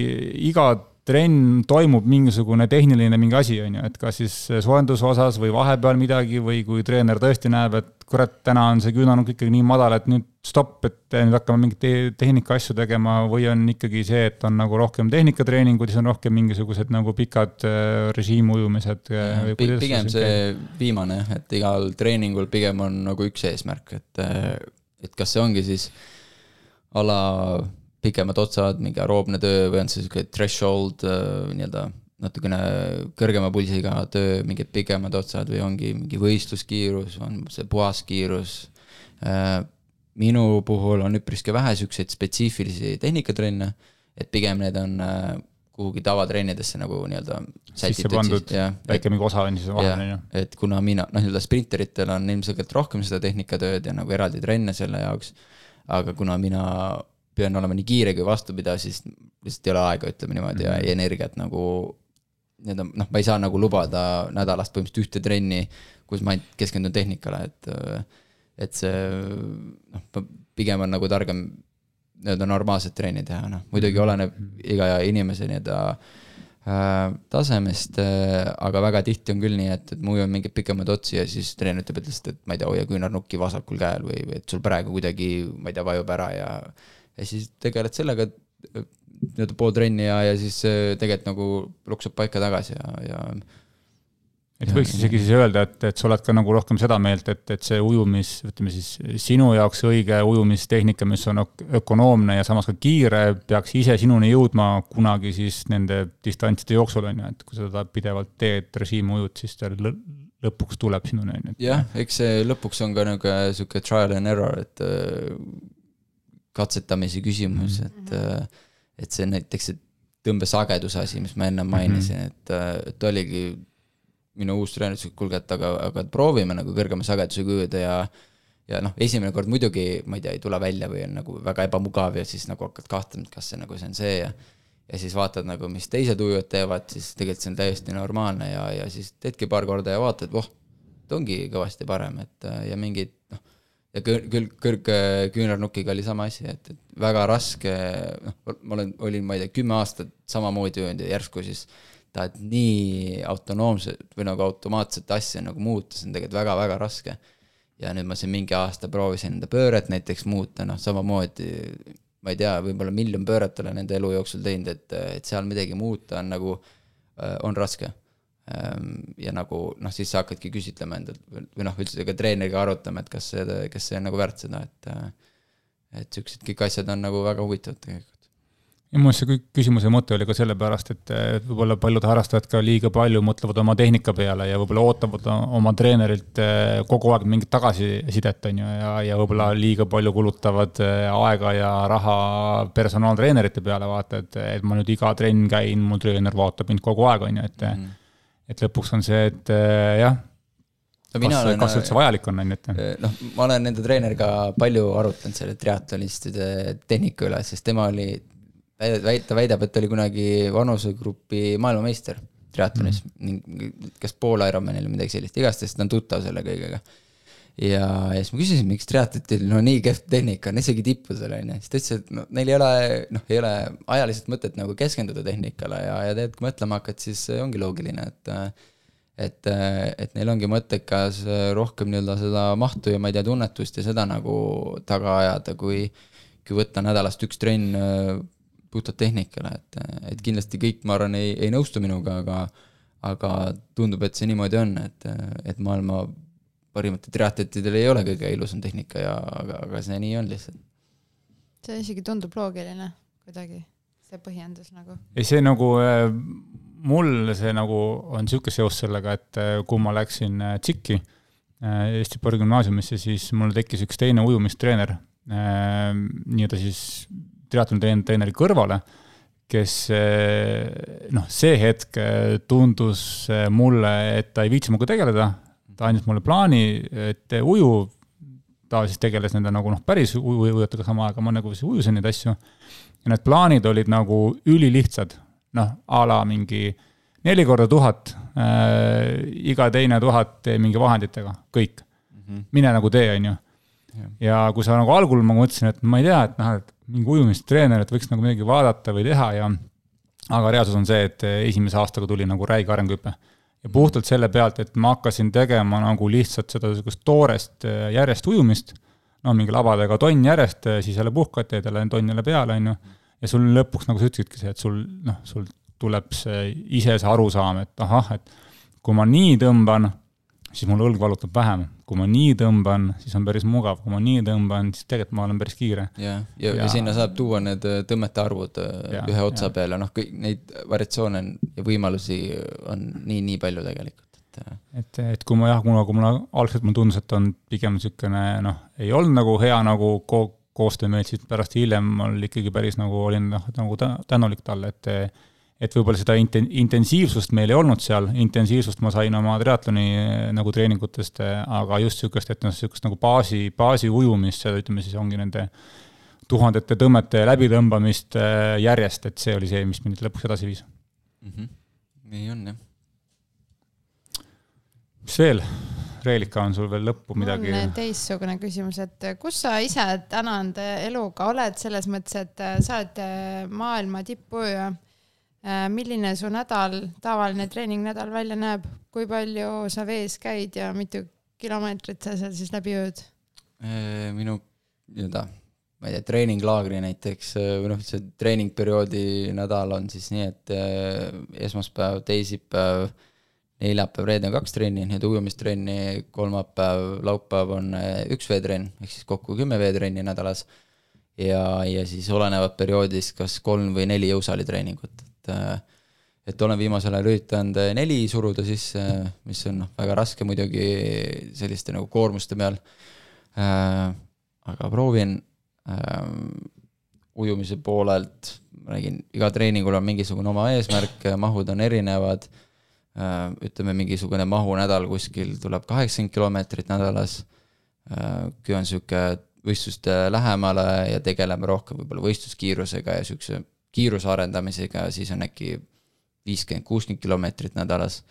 iga trenn toimub mingisugune tehniline mingi asi, on ju, et kas siis soojenduse osas või vahepeal midagi või kui treener tõesti näeb, et kurat, täna on see küünanurk ikkagi nii madal, et nüüd stopp, et nüüd hakkame mingit te tehnika asju tegema või on ikkagi see, et on nagu rohkem tehnikatreeningud, siis on rohkem mingisugused nagu pikad äh, režiimujumised. pigem see viimane, et igal treeningul pigem on nagu üks eesmärk, et, et kas see ongi siis a la pikemad otsad, mingi aeroobne töö või on see sihuke threshold äh, nii-öelda natukene kõrgema pulsiga töö, mingid pikemad otsad või ongi mingi võistluskiirus, on see puhas kiirus. minu puhul on üpriski vähe siukseid spetsiifilisi tehnikatrenne, et pigem need on äh, kuhugi tavatrennidesse nagu nii-öelda sisse pandud väike mingi osa on siis vahel, on ju. et kuna mina, noh, nii-öelda sprinteritel on ilmselgelt rohkem seda tehnikatööd ja nagu eraldi trenne selle jaoks, aga kuna mina pean olema nii kiire kui vastupidav, siis lihtsalt ei ole aega, ütleme niimoodi, ja Mhm. ja energiat nagu nii-öelda noh, ma ei saa nagu lubada nädalast põhimõtteliselt ühte trenni, kus ma ainult keskendun tehnikale, et et see noh, pigem on nagu targem nii-öelda normaalset trenni teha, noh muidugi oleneb iga inimese nii-öelda äh, tasemest äh,, aga väga tihti on küll nii, et, et ma ujun mingeid pikemaid otsi ja siis treener ütleb, et lihtsalt, et ma ei tea, hoia küünarnukki vasakul käel või, või et sul praegu kuidagi, ma ei tea, vajub ära ja ja siis tegeled sellega, nii-öelda pool trenni ja, ja siis äh, tegelikult nagu luksub paika tagasi ja, ja et võiks isegi siis öelda, et, et sa oled ka nagu rohkem seda meelt, et, et see ujumis, ütleme siis sinu jaoks õige ujumistehnika, mis on ök- ökonoomne ja samas ka kiire, peaks ise sinuni jõudma kunagi siis nende distantside jooksul, on ju, et kui sa seda pidevalt teed, režiimi ujud, siis ta lõ- lõpuks tuleb sinuni, on ju. jah, eks see lõpuks on ka nagu sihuke trial and error, et äh, katsetamise küsimus -hmm. et, äh, et see näiteks see tõmbesageduse asi, mis ma ennem mainisin mm, -hmm. et, et oligi minu uus treener ütles, et kuulge, et aga, aga proovime nagu kõrgema sagedusega ujuda ja ja noh, esimene kord muidugi, ma ei tea, ei tule välja või on nagu väga ebamugav ja siis nagu hakkad kahtlema, et kas see nagu see on see ja ja siis vaatad nagu, mis teised ujujad teevad, siis tegelikult see on täiesti normaalne ja, ja siis teedki paar korda ja vaatad, voh, ta ongi kõvasti parem, et äh, ja mingid ja küll, küll kõrgküünarnukiga oli sama asi, et, et väga raske, noh, ma olen, olin, ma ei tea, kümme aastat samamoodi ujunud ja järsku siis tahad nii autonoomset või nagu automaatset asja nagu muuta, see on tegelikult väga-väga raske. ja nüüd ma siin mingi aasta proovisin enda pööret näiteks muuta, noh samamoodi ma ei tea, võib-olla miljon pööret olen enda elu jooksul teinud, et, et seal midagi muuta on nagu, on raske ja nagu noh, siis sa hakkadki küsitlema endalt või noh, üldse ka treeneriga arutama, et kas see, kas see on nagu väärt seda, et et siuksed kõik asjad on nagu väga huvitavad tegelikult. ja minu arust see kõik küsimuse mõte oli ka sellepärast, et et võib-olla paljud harrastajad ka liiga palju mõtlevad oma tehnika peale ja võib-olla ootavad oma treenerilt eh, kogu aeg mingit tagasisidet, on ju, ja, ja võib-olla liiga palju kulutavad eh, aega ja raha personaaltreenerite peale, vaata, et, et ma nüüd iga trenn käin, mu treener vaatab mind kogu aeg, on ju, et mm. Et lõpuks on see, et eh, jah, no, kas, olen, kas üldse vajalik on, on ju, et noh, ma olen enda treeneriga palju arutanud selle triatlonistide tehnika üle, sest tema oli ta väidab, et ta oli kunagi vanusegrupi maailmameister triatlonis mm. ning kas pool Ironmanil või midagi sellist, igastahes ta on tuttav selle kõigega. Ja, ja siis ma küsisin, miks triatletil no nii kehv tehnika on, isegi tippudel on ju, siis ta ütles, et no neil ei ole, noh, ei ole ajaliselt mõtet nagu keskenduda tehnikale ja, ja tegelikult kui mõtlema hakkad, siis ongi loogiline, et et, et neil ongi mõttekas rohkem nii-öelda seda mahtu ja ma ei tea, tunnetust ja seda nagu taga ajada, kui kui võtta nädalast üks trenn puhtalt tehnikale, et, et kindlasti kõik, ma arvan, ei, ei nõustu minuga, aga aga tundub, et see niimoodi on, et, et maailma parimatel triatletidel ei ole kõige ilusam tehnika ja, aga, aga see nii on lihtsalt. see isegi tundub loogiline kuidagi, see põhjendus nagu. ei, see nagu äh, mul see nagu on niisugune seos sellega, et äh, kui ma läksin äh, TSIK-i Eesti Spordigümnaasiumisse, siis mul tekkis üks teine ujumistreener, nii-öelda siis triatloni treeneri kõrvale, kes noh, see hetk tundus mulle, et ta ei viitsi minuga tegeleda, ta andis mulle plaani, et uju, ta siis tegeles nende nagu noh, päris ujujatega sama aega, ma nagu siis ujusin neid asju, ja need plaanid olid nagu ülilihtsad, noh, a la mingi neli korda tuhat äh,, iga teine tuhat mingi vahenditega, kõik mm. -hmm. mine nagu tee, on ju. ja kui sa nagu algul ma mõtlesin, et ma ei tea, et noh, et mingi ujumistreener, et võiks nagu midagi vaadata või teha ja aga reaalsus on see, et esimese aastaga tuli nagu räige arenguhüpe. Ja puhtalt selle pealt, et ma hakkasin tegema nagu lihtsalt seda niisugust toorest äh, järjest ujumist, no mingi labadega tonn järjest, äh, siis jälle puhkad, teed jälle tonn jälle peale, on ju, ja sul lõpuks, nagu sa ütlesidki, see, et sul noh, sul tuleb see ise see arusaam, et ahah, et kui ma nii tõmban, siis mul õlg valutab vähem. kui ma nii tõmban, siis on päris mugav, kui ma nii tõmban, siis tegelikult ma olen päris kiire. ja, ja, ja sinna saab tuua need äh, tõmmete arvud äh, ja, ühe otsa ja. peale, noh, kõik neid variatsioone ja võimalusi on nii, nii palju tegelikult et, äh. et, et kui ma jah, kuna, kui mulle algselt mulle tundus, et on pigem niisugune noh, ei olnud nagu hea nagu ko koostöömeelt, siis pärast hiljem mul ikkagi päris nagu olin noh, nagu tänulik talle, et et võib-olla seda inten-, intensiivsust meil ei olnud seal, intensiivsust ma sain oma triatloni eh, nagu treeningutest, eh, aga just niisugust, et noh, niisugust nagu baasi, baasi ujumist, ütleme siis ongi nende tuhandete tõmmete läbitõmbamist eh, järjest, et see oli see, mis mind lõpuks edasi viis mm. -hmm. nii on, jah. mis veel? Reelika, on sul veel lõppu midagi? on teistsugune küsimus, et kus sa ise täna enda eluga oled, selles mõttes, et sa oled maailma tippujuja Äh, milline su nädal, tavaline treeningnädal välja näeb, kui palju sa vees käid ja mitu kilomeetrit sa seal siis läbi ööd? Äh, minu nii-öelda, ma ei tea, treeninglaagri näiteks äh, või noh, see treeningperioodi nädal on siis nii, et esmaspäev, teisipäev, neljapäev, reede on kaks trenni, nii-öelda ujumistrenni, kolmapäev, laupäev on üks veetrenn, ehk siis kokku kümme veetrenni nädalas. ja, ja siis olenevalt perioodist kas kolm või neli jõusaalitreeningut et et olen viimasel ajal üritanud neli suruda sisse, mis on noh, väga raske muidugi selliste nagu koormuste peal äh,. aga proovin äh, ujumise poolelt, ma räägin, iga treeningul on mingisugune oma eesmärk, mahud on erinevad äh,. ütleme, mingisugune mahunädal kuskil tuleb kaheksakümmend kilomeetrit nädalas äh,. kui on sihuke võistluste lähemale ja tegeleme rohkem võib-olla võistluskiirusega ja siukse kiiruse arendamisega, siis on äkki viiskümmend, kuuskümmend kilomeetrit nädalas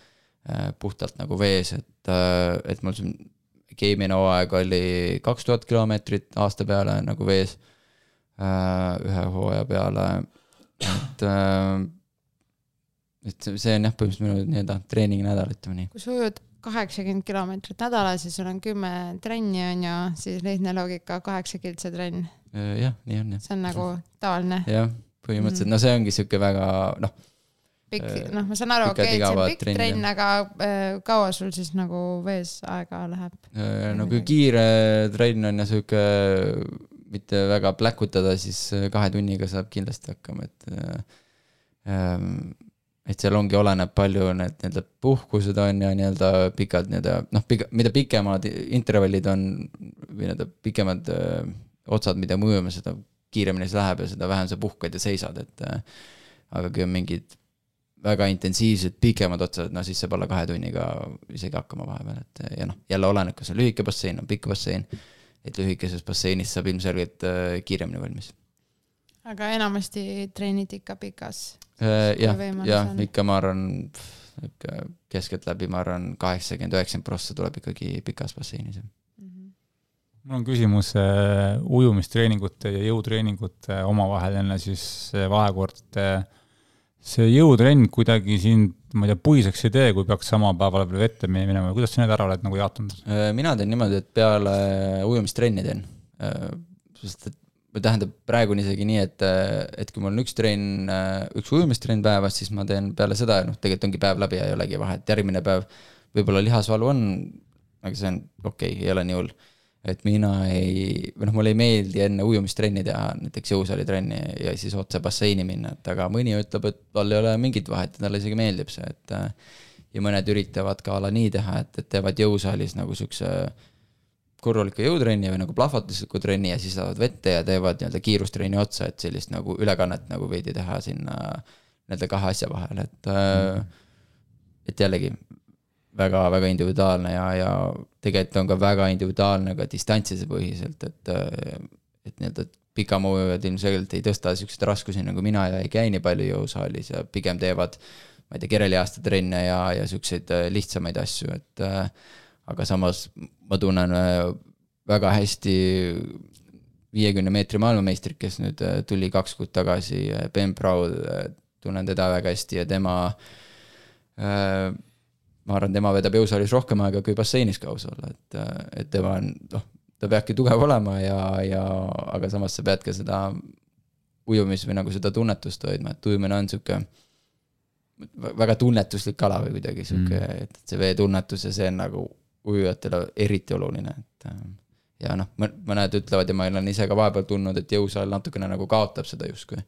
äh, puhtalt nagu vees, et, äh, et mul siin keemine hooaeg oli kaks tuhat kilomeetrit aasta peale nagu vees äh, ühe hooaja peale, et et see on jah, põhimõtteliselt minu nii-öelda treeningnädal, ütleme nii. kui sa ujud kaheksakümmend kilomeetrit nädalas ja sul on kümme trenni, on ju, siis lihtne loogika, kaheksa kiltse trenn. jah, nii on jah. see on nagu tavaline. jah põhimõtteliselt mm., no see ongi sihuke väga noh. pikk, äh, noh, ma saan aru, okei et see on pikk trenn, aga äh, kaua sul siis nagu vees aega läheb? Äh, no kui kiire trenn on ja sihuke mitte väga pläkutada, siis kahe tunniga saab kindlasti hakkama, et ähm, et seal ongi, oleneb palju need nii-öelda puhkused on ja nii-öelda pikad nii-öelda noh, pika, mida pikemad intervallid on või nii-öelda pikemad öö, otsad, mida me ujuma, seda kiiremini see läheb ja seda vähem sa puhkad ja seisad, et aga kui on mingid väga intensiivsed pikemad otsad, no siis saab alla kahe tunniga isegi hakkama vahepeal, et ja noh, jälle oleneb, kas on lühike bassein, on pikk bassein, et lühikeses basseinis saab ilmselgelt kiiremini valmis. aga enamasti treenid ikka pikas Äh, jah, jah, ikka ma arvan, ikka keskeltläbi ma arvan, kaheksakümmend, üheksakümmend prossa tuleb ikkagi pikas basseinis. Mul on küsimus äh, ujumistreeningute ja jõutreeningute omavaheline siis vahekord. see jõutrenn kuidagi sind, ma ei tea, puiseks ei tee, kui peaks sama päeval veel vette minema, kuidas sa need ära oled nagu jaotanud? Mina teen niimoodi, et peale ujumistrenni teen. sest et tähendab, praegu on isegi nii, et, et kui mul on üks trenn, üks ujumistrenn päevas, siis ma teen peale seda, noh, tegelikult ongi päev läbi ja ei olegi vahet, järgmine päev võib-olla lihasvalu on, aga see on okei okay,, ei ole nii hull. Et mina ei, või noh, mulle ei meeldi enne ujumistrenni teha näiteks jõusaalitrenni ja siis otse basseini minna, et aga mõni ütleb, et tal ei ole mingit vahet ja talle isegi meeldib see, et ja mõned üritavad ka a la nii teha, et, et teevad jõusaalis nagu siukse äh, korraliku jõutrenni või nagu plahvatusliku trenni ja siis lähevad vette ja teevad nii-öelda kiirustrenni otsa, et sellist nagu ülekannet nagu veidi teha sinna nii-öelda kahe asja vahel, et mm., et jällegi väga-väga individuaalne ja, ja tegelikult on ka väga individuaalne ka distantside põhiselt, et, et nii-öelda pikamaujujad ilmselgelt ei tõsta siukseid raskusi nagu mina ja ei käi nii palju jõusaalis ja pigem teevad ma ei tea, kerelihaste trenne ja, ja siukseid lihtsamaid asju, et aga samas ma tunnen äh, väga hästi viiekümne meetri maailmameistrit, kes nüüd äh, tuli kaks kuud tagasi, äh, Ben Proud, tunnen teda väga hästi ja tema ma arvan, tema vedab jõusaalis rohkem aega kui basseinis ka aus olla, et, et tema on, noh, ta peabki tugev olema ja, ja aga samas sa pead ka seda ujumis- või nagu seda tunnetust hoidma, et ujumine on sihuke väga tunnetuslik ala või kuidagi sihuke mm., et see veetunnetus ja see on nagu ujujatele eriti oluline, et äh, ja noh, mõned ütlevad ja ma olen ise ka vahepeal tundnud, et jõusaal natukene nagu kaotab seda justkui.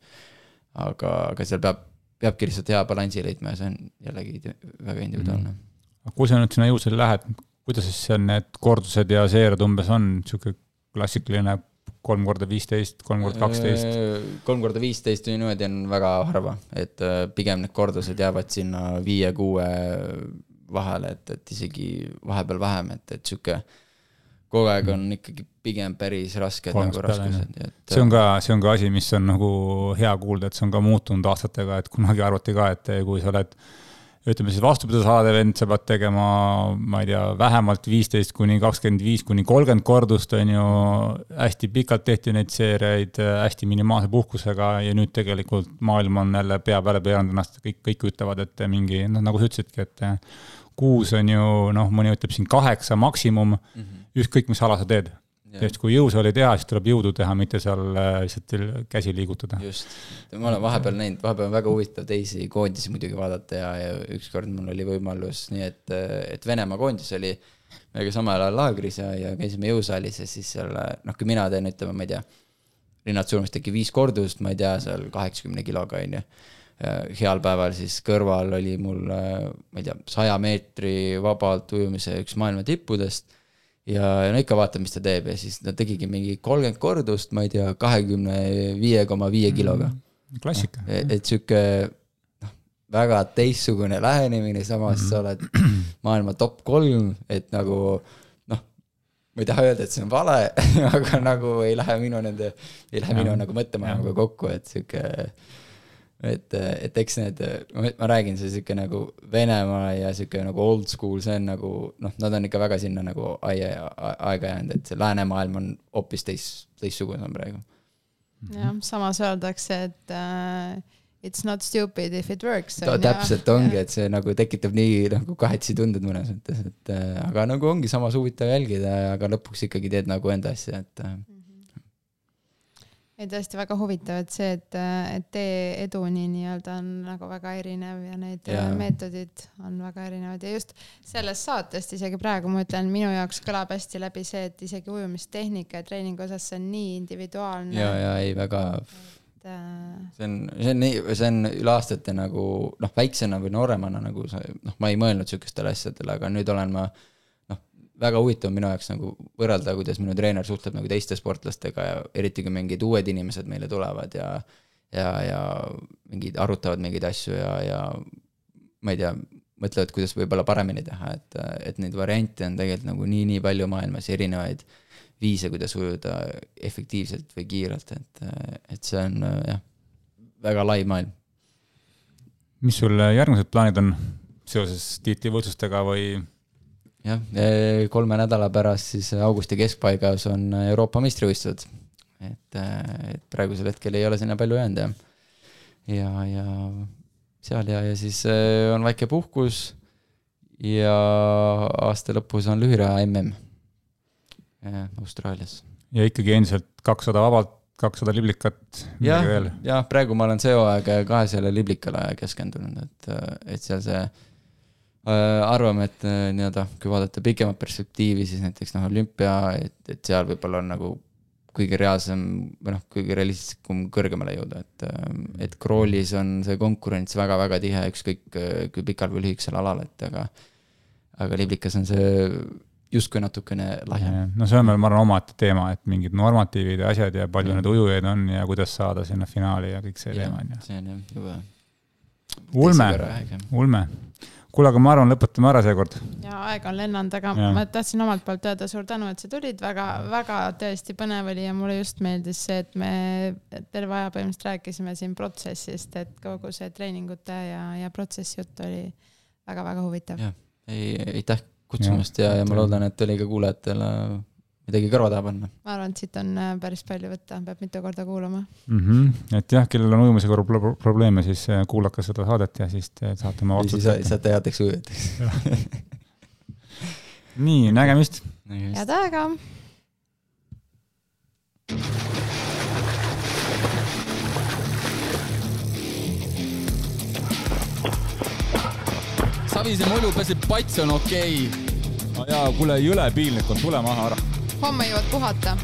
aga, aga seal peab, peabki lihtsalt hea balansi leidma ja see on jällegi väga individuaalne mm. -hmm. kui sa nüüd sinna jõusaali lähed, kuidas siis seal need kordused ja seered umbes on, sihuke klassikaline kolm korda viisteist, kolm korda kaksteist? Äh, kolm korda viisteist või niimoodi on väga harva, et äh, pigem need kordused jäävad sinna viie-kuue vahele, et, et isegi vahepeal vähem, et, et sihuke kogu aeg on ikkagi pigem päris rasked Kolmast nagu raskused, et. see on ka, see on ka asi, mis on nagu hea kuulda, et see on ka muutunud aastatega, et kunagi arvati ka, et kui sa oled ütleme siis vastupidasalade vend, sa pead tegema, ma ei tea, vähemalt viisteist kuni kakskümmend viis kuni kolmkümmend kordust, on ju. hästi pikalt tehti neid seeriaid, hästi minimaalse puhkusega ja nüüd tegelikult maailm on jälle pea peale pööranud ennast, kõik, kõik ütlevad, et mingi, noh, nagu sa ütlesidki, et kuus on ju noh, mõni ütleb siin kaheksa maksimum mm, -hmm. Ükskõik mis ala sa teed. sest kui jõusaali teha, siis tuleb jõudu teha, mitte seal äh, lihtsalt käsi liigutada. just, ma olen vahepeal näinud, vahepeal on väga huvitav teisi koondisi muidugi vaadata ja, ja ükskord mul oli võimalus nii, et, et Venemaa koondis oli meiega samal ajal laagris ja, ja käisime jõusaalis ja siis seal noh, kui mina teen, ütleme, ma ei tea, rinnad surmast äkki viis kordust, ma ei tea, seal kaheksakümne kiloga on ju heal päeval siis kõrval oli mul, ma ei tea, saja meetri vabalt ujumise üks maailma tippudest. Ja, no ikka vaatad, mis ta teeb ja siis ta tegigi mingi kolmkümmend kordust, ma ei tea, kahekümne viie koma viie mm, kiloga klassika. et, et sihuke noh, väga teistsugune lähenemine, samas -hmm. sa oled maailma top kolm, et nagu noh, ma ei taha öelda, et see on vale aga nagu ei lähe minu nende, ei lähe minu nagu mõttemaailmaga kokku, et sihuke et, et eks need, ma räägin, see sihuke nagu Venemaa ja sihuke nagu old school, see on nagu noh, nad on ikka väga sinna nagu aia, aega jäänud, et see läänemaailm on hoopis teist, teistsugune praegu. jah, samas öeldakse, et uh, it's not stupid if it works. täpselt ongi, et see nagu tekitab nii nagu kahetsitunded mõnes mõttes, et uh, aga nagu ongi samas huvitav jälgida, aga lõpuks ikkagi teed nagu enda asja, et uh, ei tõesti väga huvitav, et see, et, et tee eduni nii-öelda on nagu väga erinev ja need ja. meetodid on väga erinevad ja just sellest saatest isegi praegu ma ütlen, minu jaoks kõlab hästi läbi see, et isegi ujumistehnika ja treeningu osas see on nii individuaalne. ja, ja ei väga, et äh, see on, see on nii, see on üle aastate nagu noh, väiksena või nooremana nagu sa noh, ma ei mõelnud sihukestele asjadele, aga nüüd olen ma noh, väga huvitav on minu jaoks nagu võrrelda, kuidas minu treener suhtleb nagu teiste sportlastega ja eriti kui mingid uued inimesed meile tulevad ja ja, ja mingid arutavad mingeid asju ja, ja ma ei tea, mõtlevad, kuidas võib-olla paremini teha, et, et neid variante on tegelikult nagu nii-nii palju maailmas, erinevaid viise, kuidas ujuda efektiivselt või kiirelt, et, et see on jah, väga lai maailm. mis sul järgmised plaanid on seoses tiitlivõistlustega või jah, kolme nädala pärast siis augusti keskpaigas on Euroopa meistrivõistlused. et, et praegusel hetkel ei ole sinna palju jäänud jah. ja, ja seal ja, ja siis eh, on väike puhkus ja aasta lõpus on lühiraja mm eh, Austraalias. ja ikkagi endiselt kakssada vabalt, kakssada liblikat, jah jah, praegu ma olen see hooaeg kahesajale liblikale keskendunud, et, et seal see arvame, et äh, nii-öelda, kui vaadata pikemat perspektiivi, siis näiteks noh, olümpia, et, et seal võib-olla on nagu kõige reaalsem või noh, kõige realistlikum kõrgemale jõuda, et, et crawl'is on see konkurents väga-väga tihe, ükskõik kui pikal või lühikesel alal, et aga aga liblikas on see justkui natukene laiem. no see on veel, ma arvan, omaette teema, et mingid normatiivid ja asjad ja palju neid ujujaid on ja kuidas saada sinna finaali ja kõik see teema on ju. see on jah jube. ulme, ulme. Kuule, aga ma arvan, lõpetame ära seekord. ja aeg on lennanud, aga Jah. ma tahtsin omalt poolt öelda suur tänu, et sa tulid, väga-väga tõesti põnev oli ja mulle just meeldis see, et me terve aja põhimõtteliselt rääkisime siin protsessist, et kogu see treeningute ja, ja protsessi jutt oli väga-väga huvitav. Jah. ei, aitäh kutsumast ja, ja ma loodan, et oli ka kuulajatele midagi kõrva taha panna. ma arvan, et siit on äh, päris palju võtta, peab mitu korda kuulama. mm. -hmm. et jah, kellel on ujumisega pro- probleeme, siis äh, kuulake seda saadet ja siis te saate oma või siis saate headeks ujujateks. nii, nägemist. head aega. Savise mulju peseb, pats on okei okay. no jaa, kuule, jõle piinlik on, tule maha ära. Homme jõuad puhata